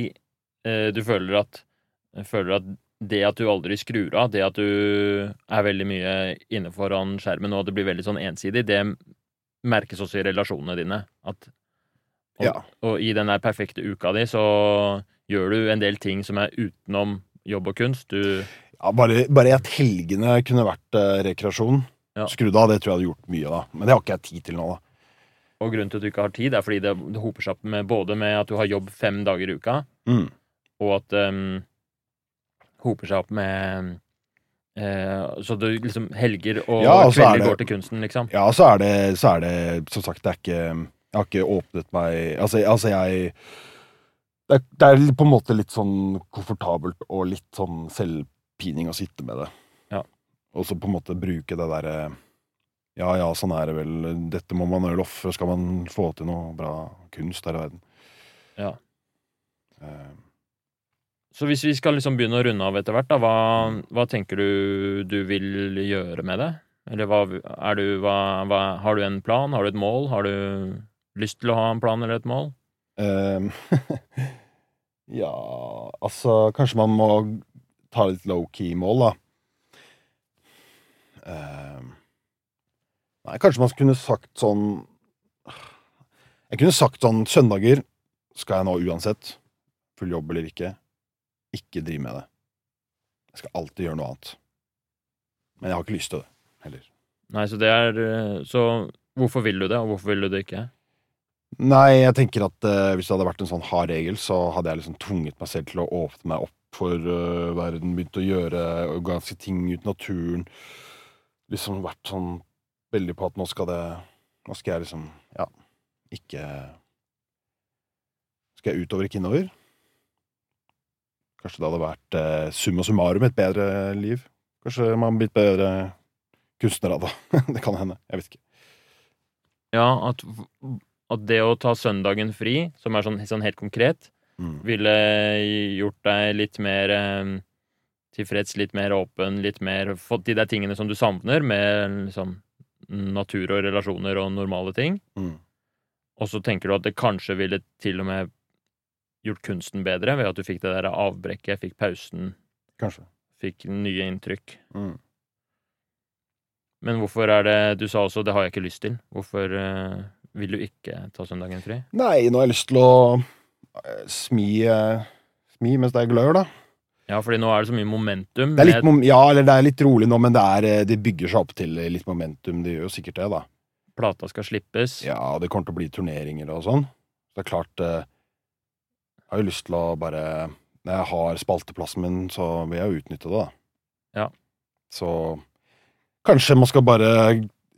eh, du føler at føler at det at du aldri skrur av, det at du er veldig mye inne foran skjermen, og at det blir veldig sånn ensidig, det merkes også i relasjonene dine. At, og, Ja. og i den der perfekte uka di, så gjør du en del ting som er utenom jobb og kunst. Du Ja, bare, bare at helgene kunne vært eh, rekreasjon. Ja. Skrudd av, det tror jeg hadde gjort mye, da. Men det har ikke jeg tid til nå, da. Og grunnen til at du ikke har tid, er fordi det, det hoper seg opp med både med at du har jobb fem dager i uka, Mm. og at um, hoper seg opp med eh, Så du liksom helger og Ja, og er kvelder det- går til kunsten, liksom. Ja, så er det, så er det Som sagt, det er ikke Jeg har ikke åpnet meg Altså, altså jeg det er, det er på en måte litt sånn komfortabelt og litt sånn selvpining å sitte med det. Ja. Og så på en måte bruke det derre Ja ja, sånn er det vel. Dette må man vel ofre, skal man få til noe bra kunst her i verden. Ja. Uh, Så hvis vi skal liksom begynne å runde av etter hvert, da, hva, hva tenker du du vil gjøre med det? Eller hva er du hva, hva, Har du en plan? Har du et mål? Har du lyst til å ha en plan eller et mål? Ehm, ja, altså Kanskje man må ta litt low-key-mål, da. Uh, nei, kanskje man kunne sagt sånn Jeg kunne sagt sånn Søndager skal jeg nå uansett, full jobb eller ikke, ikke drive med det. Jeg skal alltid gjøre noe annet. Men jeg har ikke lyst til det heller. Nei, så det er eh, Så hvorfor vil du det, og hvorfor vil du det ikke? Nei, jeg tenker at eh, hvis det hadde vært en sånn hard regel, så hadde jeg liksom tvunget meg selv til å åpne meg opp for eh, verden, begynt å gjøre ganske ting ut i naturen. Liksom vært sånn veldig på at nå skal det Nå skal jeg liksom, ja, ikke Skal jeg utover, ikke innover? Kanskje det hadde vært eh, summa summarum et bedre liv? Kanskje man blitt bedre kunstner av det. det kan hende. Jeg vet ikke. Ja, at, at det å ta søndagen fri, som er sånn, sånn helt konkret, Mm. ville gjort deg litt mer eh, tilfreds, litt mer åpen, litt mer Fått de der tingene som du savner, med liksom natur og relasjoner og normale ting. Mm. Og så tenker du at det kanskje ville til og med gjort kunsten bedre, ved at du fikk det der avbrekket, fikk pausen, Kanskje. fikk nye inntrykk. Mm. Men hvorfor er det Du sa også 'det har jeg ikke lyst til'. Hvorfor eh, vil du ikke ta søndagen fri? Nei, nå har jeg lyst til å eh, smi, eh, smi mens det er glør, da. Ja, fordi nå er det så mye momentum. Det litt, ja, eller det er litt rolig nå, men det, er, eh, det bygger seg opp til litt momentum. Det gjør jo sikkert det, da. Plata skal slippes. Ja, det kommer til å bli turneringer og sånn. Så det er klart Jeg har jo lyst til å bare Når jeg har spalteplassen min, så vil jeg jo utnytte det, da. Ja. Så kanskje man skal bare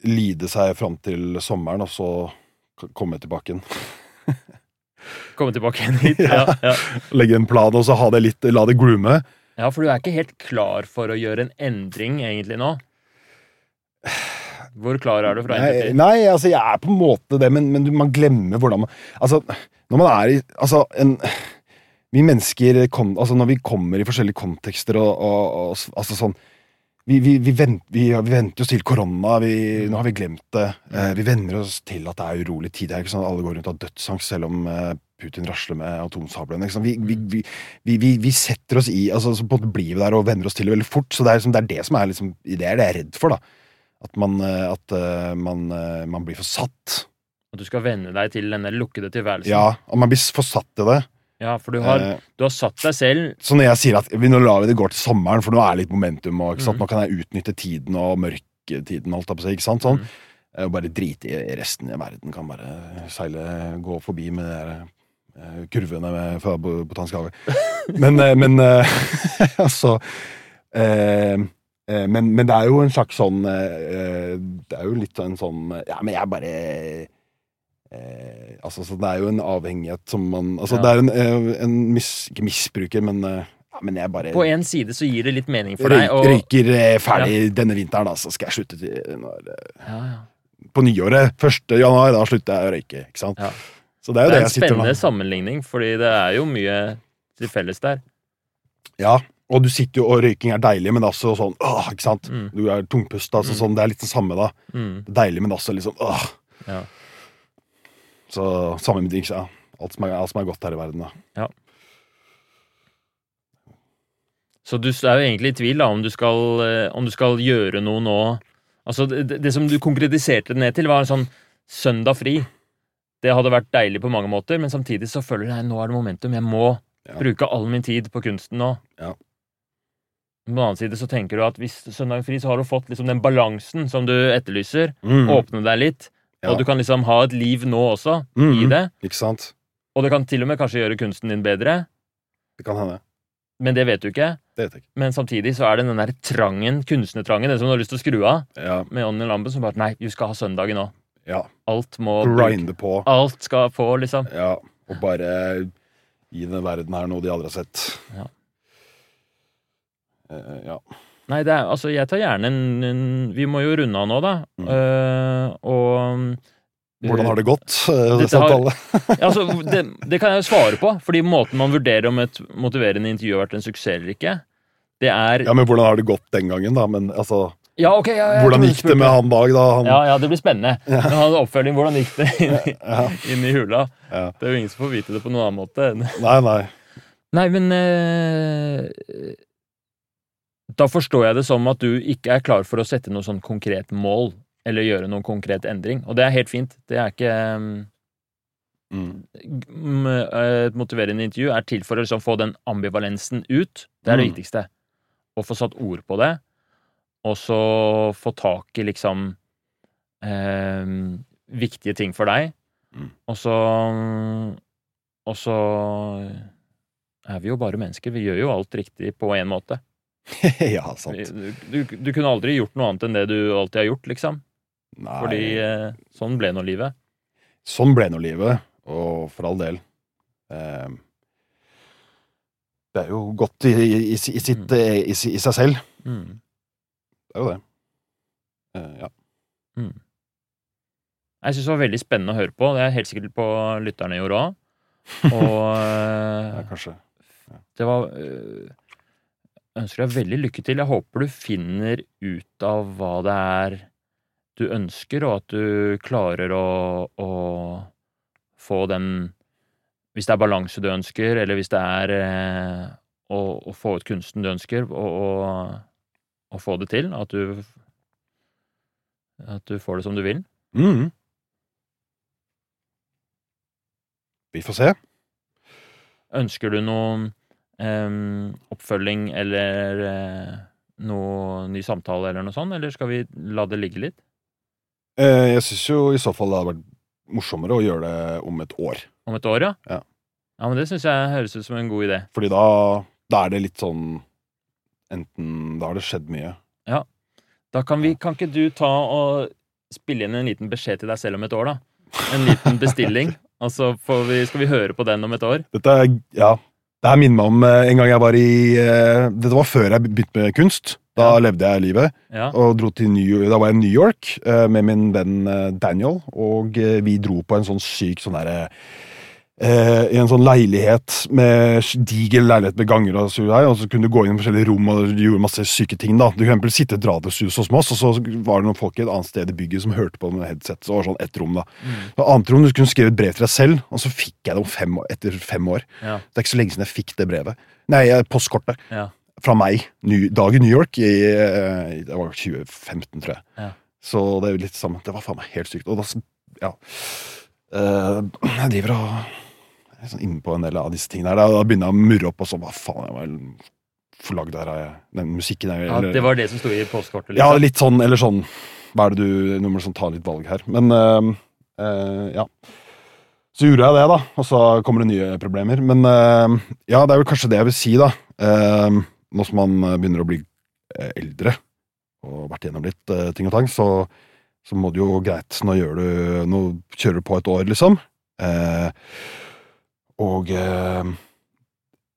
lide seg fram til sommeren, og så komme tilbake igjen. Komme tilbake igjen hit. Ja, ja. Legge en plan, og så ha det litt, la det groome. ja, for du er ikke helt klar for å gjøre en endring egentlig nå? Hvor klar er du fra Nei, nei, altså jeg er på en måte det, men, men man glemmer hvordan man Altså, når man er i Altså, en Vi mennesker kom, altså Når vi kommer i forskjellige kontekster og, og, og altså sånn vi, vi, vi, vent, vi, venter oss til korona, vi, nå har vi glemt det. Eh, vi venner oss til at det er urolig tid. Det er ikke sånn at alle går rundt har dødsangst selv om eh, Putin rasler med atomsablene. Vi, vi, vi, vi, vi, vi setter oss i altså, så på en måte blir vi der og venner oss til det veldig fort. Så det er, liksom, det, er det som er liksom Det er det jeg er redd for, da. At man, eh, at, man, man blir for satt. At du skal venne deg til denne lukkede tilværelsen. Ja, at man blir for satt til det. Ja, for du har, Eh, du har satt deg selv Så når jeg sier at vi, nå lar vi det gå til sommeren, for nå er det litt momentum, og ikke sant? Mhm. nå kan jeg utnytte tiden og mørketiden, holdt jeg på å si, ikke sant? Sånn. Mhm. Eh, Og bare drite i resten av verden. Kan bare seile, gå forbi med de der, eh, kurvene med, fra Botanisk hage. Men, eh, men eh, altså men, men det er jo en slags sånn Det er jo litt en sånn Ja, men jeg bare eh, altså, så Det er jo en avhengighet som man Altså, Ja. det er en, eh, en mis, Ikke misbruker, men eh, ja, men jeg bare På en side så gir det litt mening for deg. Og, røyker eh, ferdig denne vinteren, da, så skal jeg slutte til når, ja, ja. på nyåret. 1. januar, da slutter jeg å røyke. ikke sant? Ja. Så det er jo Det det, er en spennende sammenligning, fordi det er jo mye til felles der. Ja, og du sitter jo, og røyking er deilig, men også sånn åh, ikke sant? Mm. Du er tungpust, altså Mm. sånn, det er litt det samme, da. Mm. Deilig, men også sånn åh. Ja. Så samme med ja. Alt som, er, alt som er godt her i verden, da. Så du er jo egentlig i tvil da, om du skal, eh, om du skal gjøre noe nå Altså, det, det- som du konkretiserte det ned til, var en sånn søndag fri. Det hadde vært deilig på mange måter, men samtidig så føler at nå er det momentum. Jeg må Ja. bruke all min tid på kunsten nå. Ja. På den annen side så tenker du at hvis søndagen fri, så har du fått liksom den balansen som du etterlyser. Mm. Åpne deg litt. Ja. Og du kan liksom ha et liv nå også, Mm. i det. Ikke sant? Og det kan til og med kanskje gjøre kunsten din bedre, Det kan hende. men det vet du ikke. Det vet jeg ikke. Men samtidig så er det den der trangen, kunstnertrangen, den som du har lyst til å skru av, Ja. med ånden i lampen, som bare Nei, du skal ha søndagen nå. ja. Alt må Grinde på. Alt skal få, liksom. Ja. Og bare gi den verden her noe de aldri har sett. Ja. Uh, ja. Nei, det er, altså, jeg tar gjerne en, en Vi må jo runde av nå, da. Mm. Uh, og Hvordan har det gått? eh, har- altså, det, det kan jeg jo svare på, fordi måten man vurderer om et motiverende intervju har vært en suksess eller ikke, det er Ja, men hvordan har det gått den gangen, da? Men altså Ja, okay, ja, ja, Hvordan gikk det med han Dag, da? Han, Ja, ja, det blir spennende. Men han oppfølging. Hvordan gikk det inn, i- ja, inn i hula? ja. Det er jo ingen som får vite det på noen annen måte. Nei, nei. Nei, men eh, Da forstår jeg det som at du ikke er klar for å sette noe sånn konkret mål, eller gjøre noen konkret endring. Og det er helt fint. Det er ikke um, Mm. mm, Et motiverende intervju er til for å liksom få den ambivalensen ut. Det er det Mm. viktigste. Å få satt ord på det, og så få tak i liksom eh, viktige ting for deg. Mm. Og så Og så er vi jo bare mennesker. Vi gjør jo alt riktig på én måte. ja, sant. Du, du, du kunne aldri gjort noe annet enn det du alltid har gjort, liksom. Nei. Fordi eh, sånn ble nå livet. Sånn ble nå livet, og for all del. Eh, det er jo godt i, i, i, sitt, Mm. eh, i, seg selv. Mm. Det er jo det. Eh, ja. Jeg syns det var veldig spennende å høre på. Det er helt sikkert på lytterne gjorde òg. Og ja, Kanskje. Ja. det var eh, Jeg ønsker deg veldig lykke til. Jeg håper du finner ut av hva det er du ønsker, og at du klarer å, å få den Hvis det er balanse du ønsker, eller hvis det er eh, å, å få ut kunsten du ønsker, og, å få det til. At du At du får det som du vil. Mm. Vi får se. Ønsker du noen em, oppfølging eller uh, noe ny samtale eller noe sånt, eller skal vi la det ligge litt? Eh, jeg syns jo i så fall det hadde vært morsommere å gjøre det om et år. Om et år, ja? Ja. Ja, men det syns jeg høres ut som en god idé. Fordi da, da er det litt sånn Enten Da har det skjedd mye. Da kan vi Kan ikke du ta og spille inn en liten beskjed til deg selv om et år, da? En liten bestilling. Og så får vi, skal vi høre på den om et år. Dette er Ja. Det her minner meg om eh, en gang jeg var i eh, Dette var før jeg begynte med kunst. Da Ja. levde jeg livet. Ja. Og dro til New, da var jeg i New York eh, med min venn Daniel. Og vi dro på en sånn syk sånn derre eh, I en sånn leilighet med diger leilighet med ganger og så, og så kunne du gå inn i forskjellige rom og du gjorde masse syke ting. da Du kunne sitte i et radiostudio hos oss, og så var det noen folk i et annet sted i bygget som hørte på med headset. Så det sånn ett rom da Mm. Og annet rom, Du kunne skrive et brev til deg selv, og så fikk jeg det om fem, år- etter fem år. Ja. Det er ikke så lenge siden jeg fikk det brevet. Nei, eh, postkortet. Ja. Fra meg. Ny, dag i New York i, i, det var 2015, tror jeg. Ja. Så det er jo litt sammen. Det var faen meg helt sykt. Og da, ja Eh, Jeg driver og sånn inne på en del av disse tingene her. Da, begynner jeg å murre opp, og så hva faen, jeg var forlagd her av den musikken her. Ja, det var det som sto i postkortet? ja, Liksom. litt sånn, eller sånn Hva er det du Nå må du sånn ta litt valg her. Men øh, øh, ja. Så gjorde jeg det, da. Og så kommer det nye problemer. Men øh, ja, det er vel kanskje det jeg vil si, da. Uh, nå som man begynner å bli eldre og vært gjennom litt uh, ting og tang, så, så må det jo greit. Nå gjør du Nå kjører du på et år, liksom. Eh, og eh,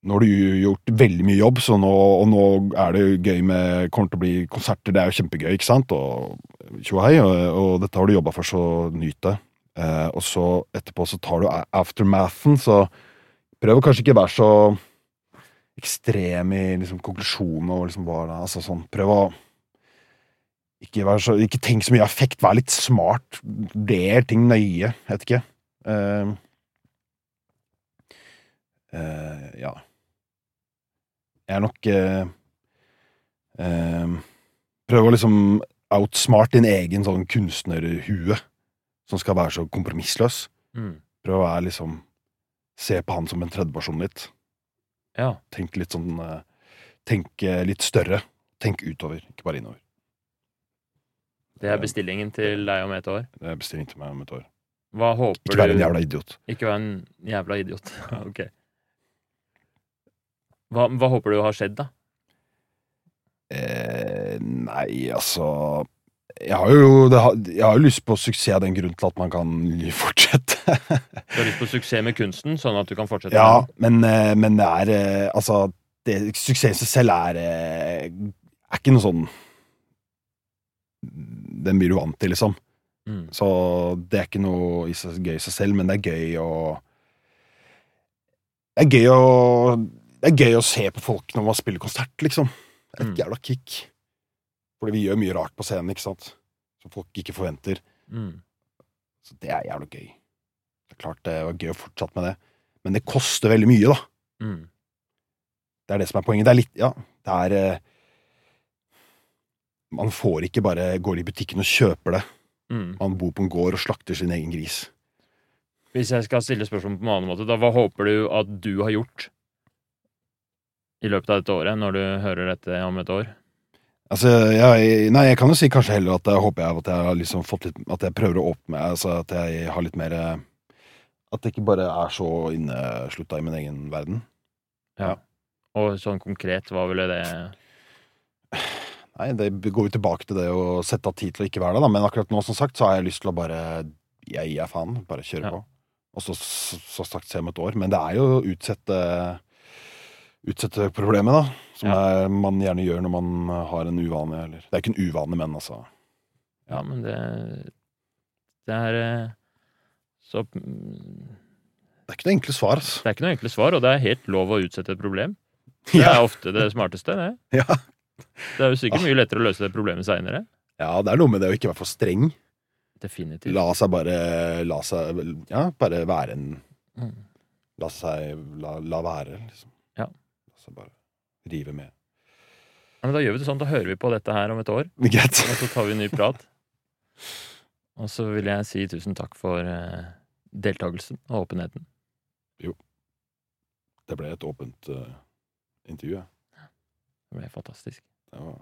nå har du gjort veldig mye jobb, så nå, og nå er det gøy med Kommer til å bli konserter, det er jo kjempegøy, ikke sant? Og tjohei, og, og dette har du jobba for, så nyt det. Eh, og så etterpå så tar du aftermathen, så prøv å kanskje ikke være så ekstrem i liksom konklusjonen og liksom er, altså sånn, prøv å ikke, så, ikke tenk så mye affekt, vær litt smart, vurder ting nøye, vet ikke. Eh, eh, ja. Jeg er nok eh, eh, Prøve å liksom outsmart din egen sånn kunstnerhue, som skal være så kompromissløs. Mm. Prøv å være liksom Se på han som en tredjeperson litt. Ja. Tenk litt sånn eh, Tenk eh, litt større. Tenk utover, ikke bare innover. Det er bestillingen til deg om et år. Det er bestillingen til meg om et år. Hva håper Ikke være en jævla idiot. Ikke være en jævla idiot. ok. Hva, hva håper du har skjedd, da? Eh, nei, altså jeg har, jo, det, har- jeg har jo lyst på suksess av den grunn til at man kan fortsette. Du har lyst på suksess med kunsten, sånn at du kan fortsette ja, men, eh, men det er eh, Altså, det, suksess i seg selv er, eh, er ikke noe sånn Den blir du vant til, liksom. Mm. Så det er ikke noe gøy i seg selv, men det er gøy å Det er gøy å Det er gøy å se på folk når man spiller konsert, liksom. Det er Mm. et jævla kick. Fordi vi gjør mye rart på scenen, ikke sant? Som folk ikke forventer. Mm. Så det er jævla gøy. Det er klart det var gøy å fortsette med det, men det koster veldig mye, da. Mm. Det er det som er poenget. Det er litt Ja, det er eh, Man får ikke bare går i butikken og kjøper det. Mm. Man bor på en gård og slakter sin egen gris. Hvis jeg skal stille spørsmål på en annen måte, da hva håper du at du har gjort i løpet av dette året, når du hører dette om et år? Altså, jeg, nei, jeg kan jo si kanskje heller at jeg håper jeg at jeg har liksom fått litt At jeg prøver å åpne meg, altså at jeg har litt mer eh, At jeg ikke bare er så inneslutta i min egen verden. Ja. Og sånn konkret, hva ville det Nei, det går jo tilbake til det å sette av tid til å ikke være det, da. Men akkurat nå, som sagt, så har jeg lyst til å bare Jeg gir faen. Bare kjøre Ja. på. Og så, så, så sagt se om et år. Men det er jo å utsette Utsette problemet, da. Som er, man gjerne gjør når man har en uvane, eller Det er ikke en uvane, men altså Ja, men det Det er eh, så mm, Det er ikke noe enkle svar, altså. Det er ikke noe enkle svar, og det er helt lov å utsette et problem. Det er Ja, ofte det smarteste, det. ja. Det er jo sikkert mye lettere å løse det problemet seinere. ja, det er noe med det å ikke være for streng. Definitivt. La seg bare La seg Ja, bare være en Mm. La seg La, la være, liksom. Seg bare rive med. Ja, men da gjør vi det sånn, da hører vi på dette her om et år, Greit. og så tar vi en ny prat. Og så vil jeg si tusen takk for eh, deltakelsen og åpenheten. Jo. Det ble et åpent uh, intervju. ja. Det ble fantastisk. Det var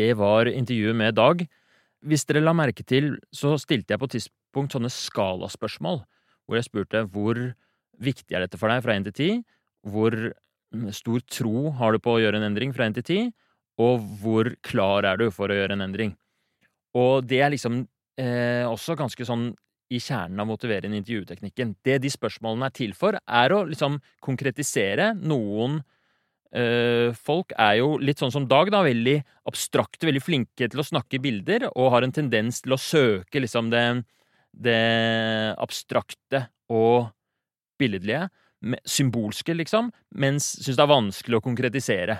Det var intervjuet med Dag. Hvis dere la merke til, så stilte jeg på et tidspunkt sånne skalaspørsmål, hvor jeg spurte hvor viktig er dette for deg fra 1 til 10, hvor mm, stor tro har du på å gjøre en endring fra 1 til 10, og hvor klar er du for å gjøre en endring. Og det er liksom eh, også ganske sånn i kjernen av motiverende intervjuteknikken. Det de spørsmålene er til for, er å liksom konkretisere noen eh, folk er jo litt sånn som Dag, da, veldig abstrakte, veldig flinke til å snakke bilder, og har en tendens til å søke liksom det, det abstrakte og billedlige, symbolske, liksom, mens syns det er vanskelig å konkretisere.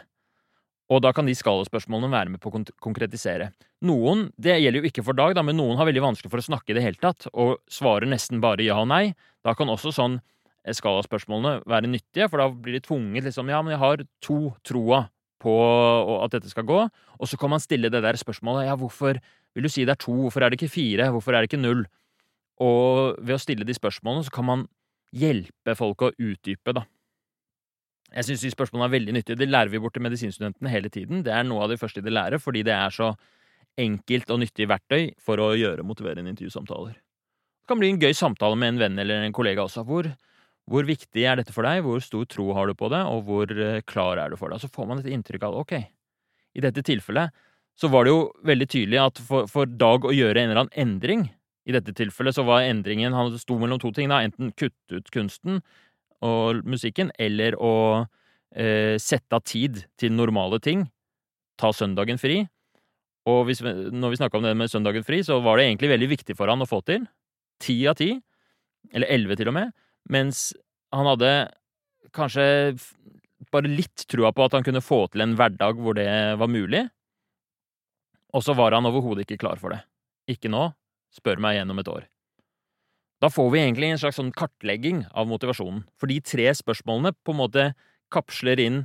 Og da kan de skalaspørsmålene være med på å konkretisere. Noen, det gjelder jo ikke for Dag, da, men noen har veldig vanskelig for å snakke i det hele tatt, og svarer nesten bare ja og nei. Da kan også sånn eh, skalaspørsmålene være nyttige, for da blir de tvunget liksom Ja, men jeg har to troa på at dette skal gå. Og så kan man stille det der spørsmålet Ja, hvorfor vil du si det er to? Hvorfor er det ikke fire? Hvorfor er det ikke null? Og ved å stille de spørsmålene, så kan man hjelpe folk å utdype, da. Jeg syns de spørsmålene er veldig nyttige. Det lærer vi bort til medisinstudentene hele tiden. Det er noe av det første de lærer, fordi det er så enkelt og nyttig verktøy for å gjøre motiverende intervjusamtaler. Det kan bli en gøy samtale med en venn eller en kollega også. Hvor, hvor viktig er dette for deg? Hvor stor tro har du på det? Og hvor eh, klar er du for det? Så får man et inntrykk av ok, i dette tilfellet så var det jo veldig tydelig at for, for Dag å gjøre en eller annen endring i dette tilfellet så var endringen Han sto mellom to ting. da, Enten kutte ut kunsten og musikken, eller å eh, sette av tid til normale ting. Ta søndagen fri. Og hvis, når vi snakka om det med søndagen fri, så var det egentlig veldig viktig for han å få til. Ti av ti. Eller elleve, til og med. Mens han hadde kanskje bare litt trua på at han kunne få til en hverdag hvor det var mulig. Og så var han overhodet ikke klar for det. Ikke nå. Spør meg igjen om et år. Da får vi egentlig en slags sånn kartlegging av motivasjonen, for de tre spørsmålene på en måte kapsler inn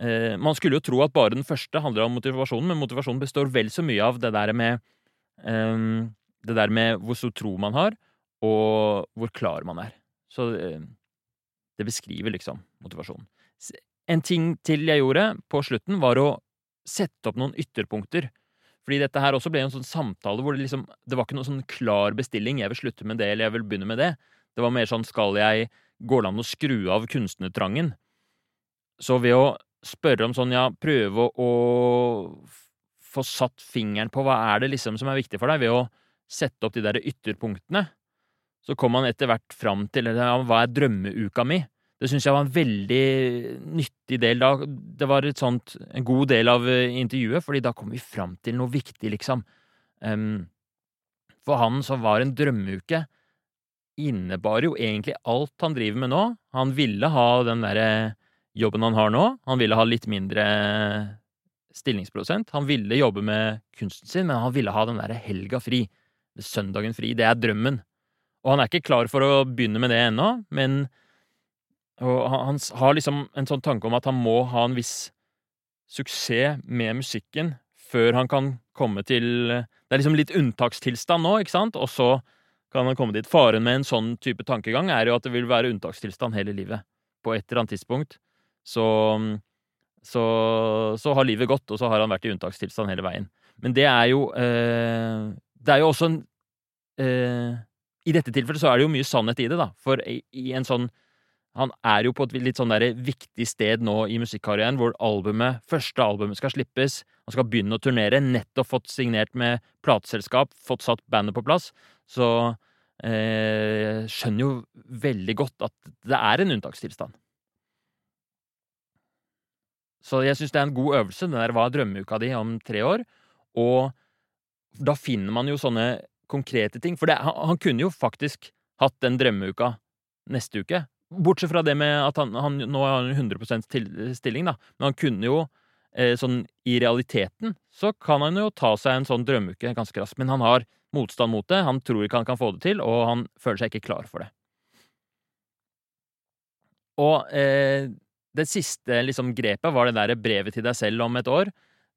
eh, Man skulle jo tro at bare den første handler om motivasjonen, men motivasjonen består vel så mye av det der med eh, Det der med hvor stor tro man har, og hvor klar man er. Så eh, det beskriver liksom motivasjonen. En ting til jeg gjorde på slutten, var å sette opp noen ytterpunkter fordi dette her også ble en sånn samtale hvor det liksom Det var ikke noen sånn klar bestilling. Jeg vil slutte med det, eller jeg vil begynne med det. Det var mer sånn skal jeg Går det an å skru av kunstnertrangen? Så ved å spørre om sånn, ja, prøve å få satt fingeren på hva er det liksom som er viktig for deg, ved å sette opp de der ytterpunktene, så kom han etter hvert fram til ja, hva er drømmeuka mi? Det syns jeg var en veldig nyttig del. Da. Det var sånt, en god del av eh, intervjuet, fordi da kom vi fram til noe viktig, liksom. Um, for han som var en drømmeuke, innebar jo egentlig alt han driver med nå. Han ville ha den derre jobben han har nå. Han ville ha litt mindre stillingsprosent. Han ville jobbe med kunsten sin, men han ville ha den derre helga fri. Søndagen fri. Det er drømmen. Og han er ikke klar for å begynne med det ennå, men han har liksom en sånn tanke om at han må ha en viss suksess med musikken før han kan komme til Det er liksom litt unntakstilstand nå, ikke sant? Og så kan han komme dit. Faren med en sånn type tankegang er jo at det vil være unntakstilstand hele livet. På et eller annet tidspunkt så, så, så har livet gått, og så har han vært i unntakstilstand hele veien. Men det er jo eh, Det er jo også en eh, I dette tilfellet så er det jo mye sannhet i det, da. For i, i en sånn han er jo på et litt sånn der viktig sted nå i musikkarrieren, hvor albumet, første albumet skal slippes. Han skal begynne å turnere, nettopp fått signert med plateselskap, fått satt bandet på plass. Så eh, skjønner jo veldig godt at det er en unntakstilstand. Så jeg syns det er en god øvelse. Den der var drømmeuka di om tre år. Og da finner man jo sånne konkrete ting. For det, han, han kunne jo faktisk hatt den drømmeuka neste uke. Bortsett fra det med at han, han nå har 100% stilling, da. Men han kunne jo eh, sånn i realiteten så kan han jo ta seg en sånn drømmeuke ganske raskt. Men han har motstand mot det, han tror ikke han kan få det til, og han føler seg ikke klar for det. Og eh, det siste liksom, grepet var det der brevet til deg selv om et år.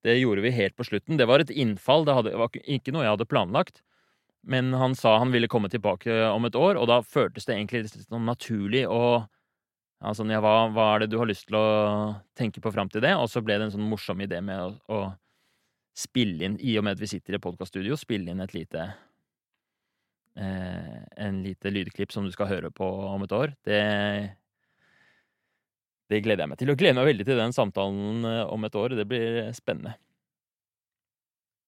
Det gjorde vi helt på slutten. Det var et innfall, det, hadde, det var ikke noe jeg hadde planlagt. Men han sa han ville komme tilbake om et år, og da føltes det egentlig litt sånn naturlig å sånn, ja, hva, hva, er det du har lyst til å tenke på fram til det? Og så ble det en sånn morsom idé med å, å spille inn, i og med at vi sitter i podkaststudio, spille inn et lite eh, En lite lydklipp som du skal høre på om et år. Det det gleder jeg meg til. Og gleder meg veldig til den samtalen eh, om et år. Det blir spennende.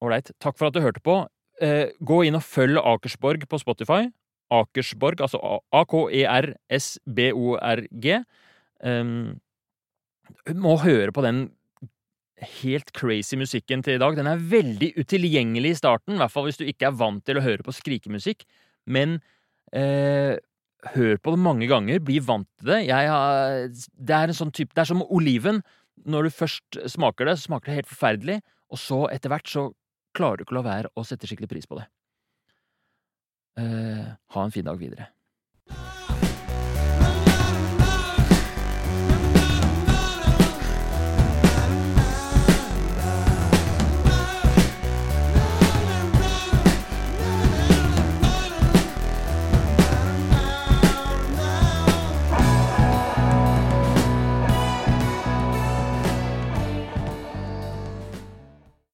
Ålreit. Takk for at du hørte på gå inn og følg Akersborg på Spotify. Akersborg, altså A-K-E-R-S-B-O-R-G. Um, må høre på den helt crazy musikken til i dag. Den er veldig utilgjengelig i starten, i hvert fall hvis du ikke er vant til å høre på skrikemusikk. Men eh, hør på det mange ganger, bli vant til det. Har, det er sånn type Det er som oliven. når du først smaker det, så smaker det helt forferdelig, og så etter hvert så klarer du ikke å la være å sette skikkelig pris på det. Eh, ha en fin dag videre.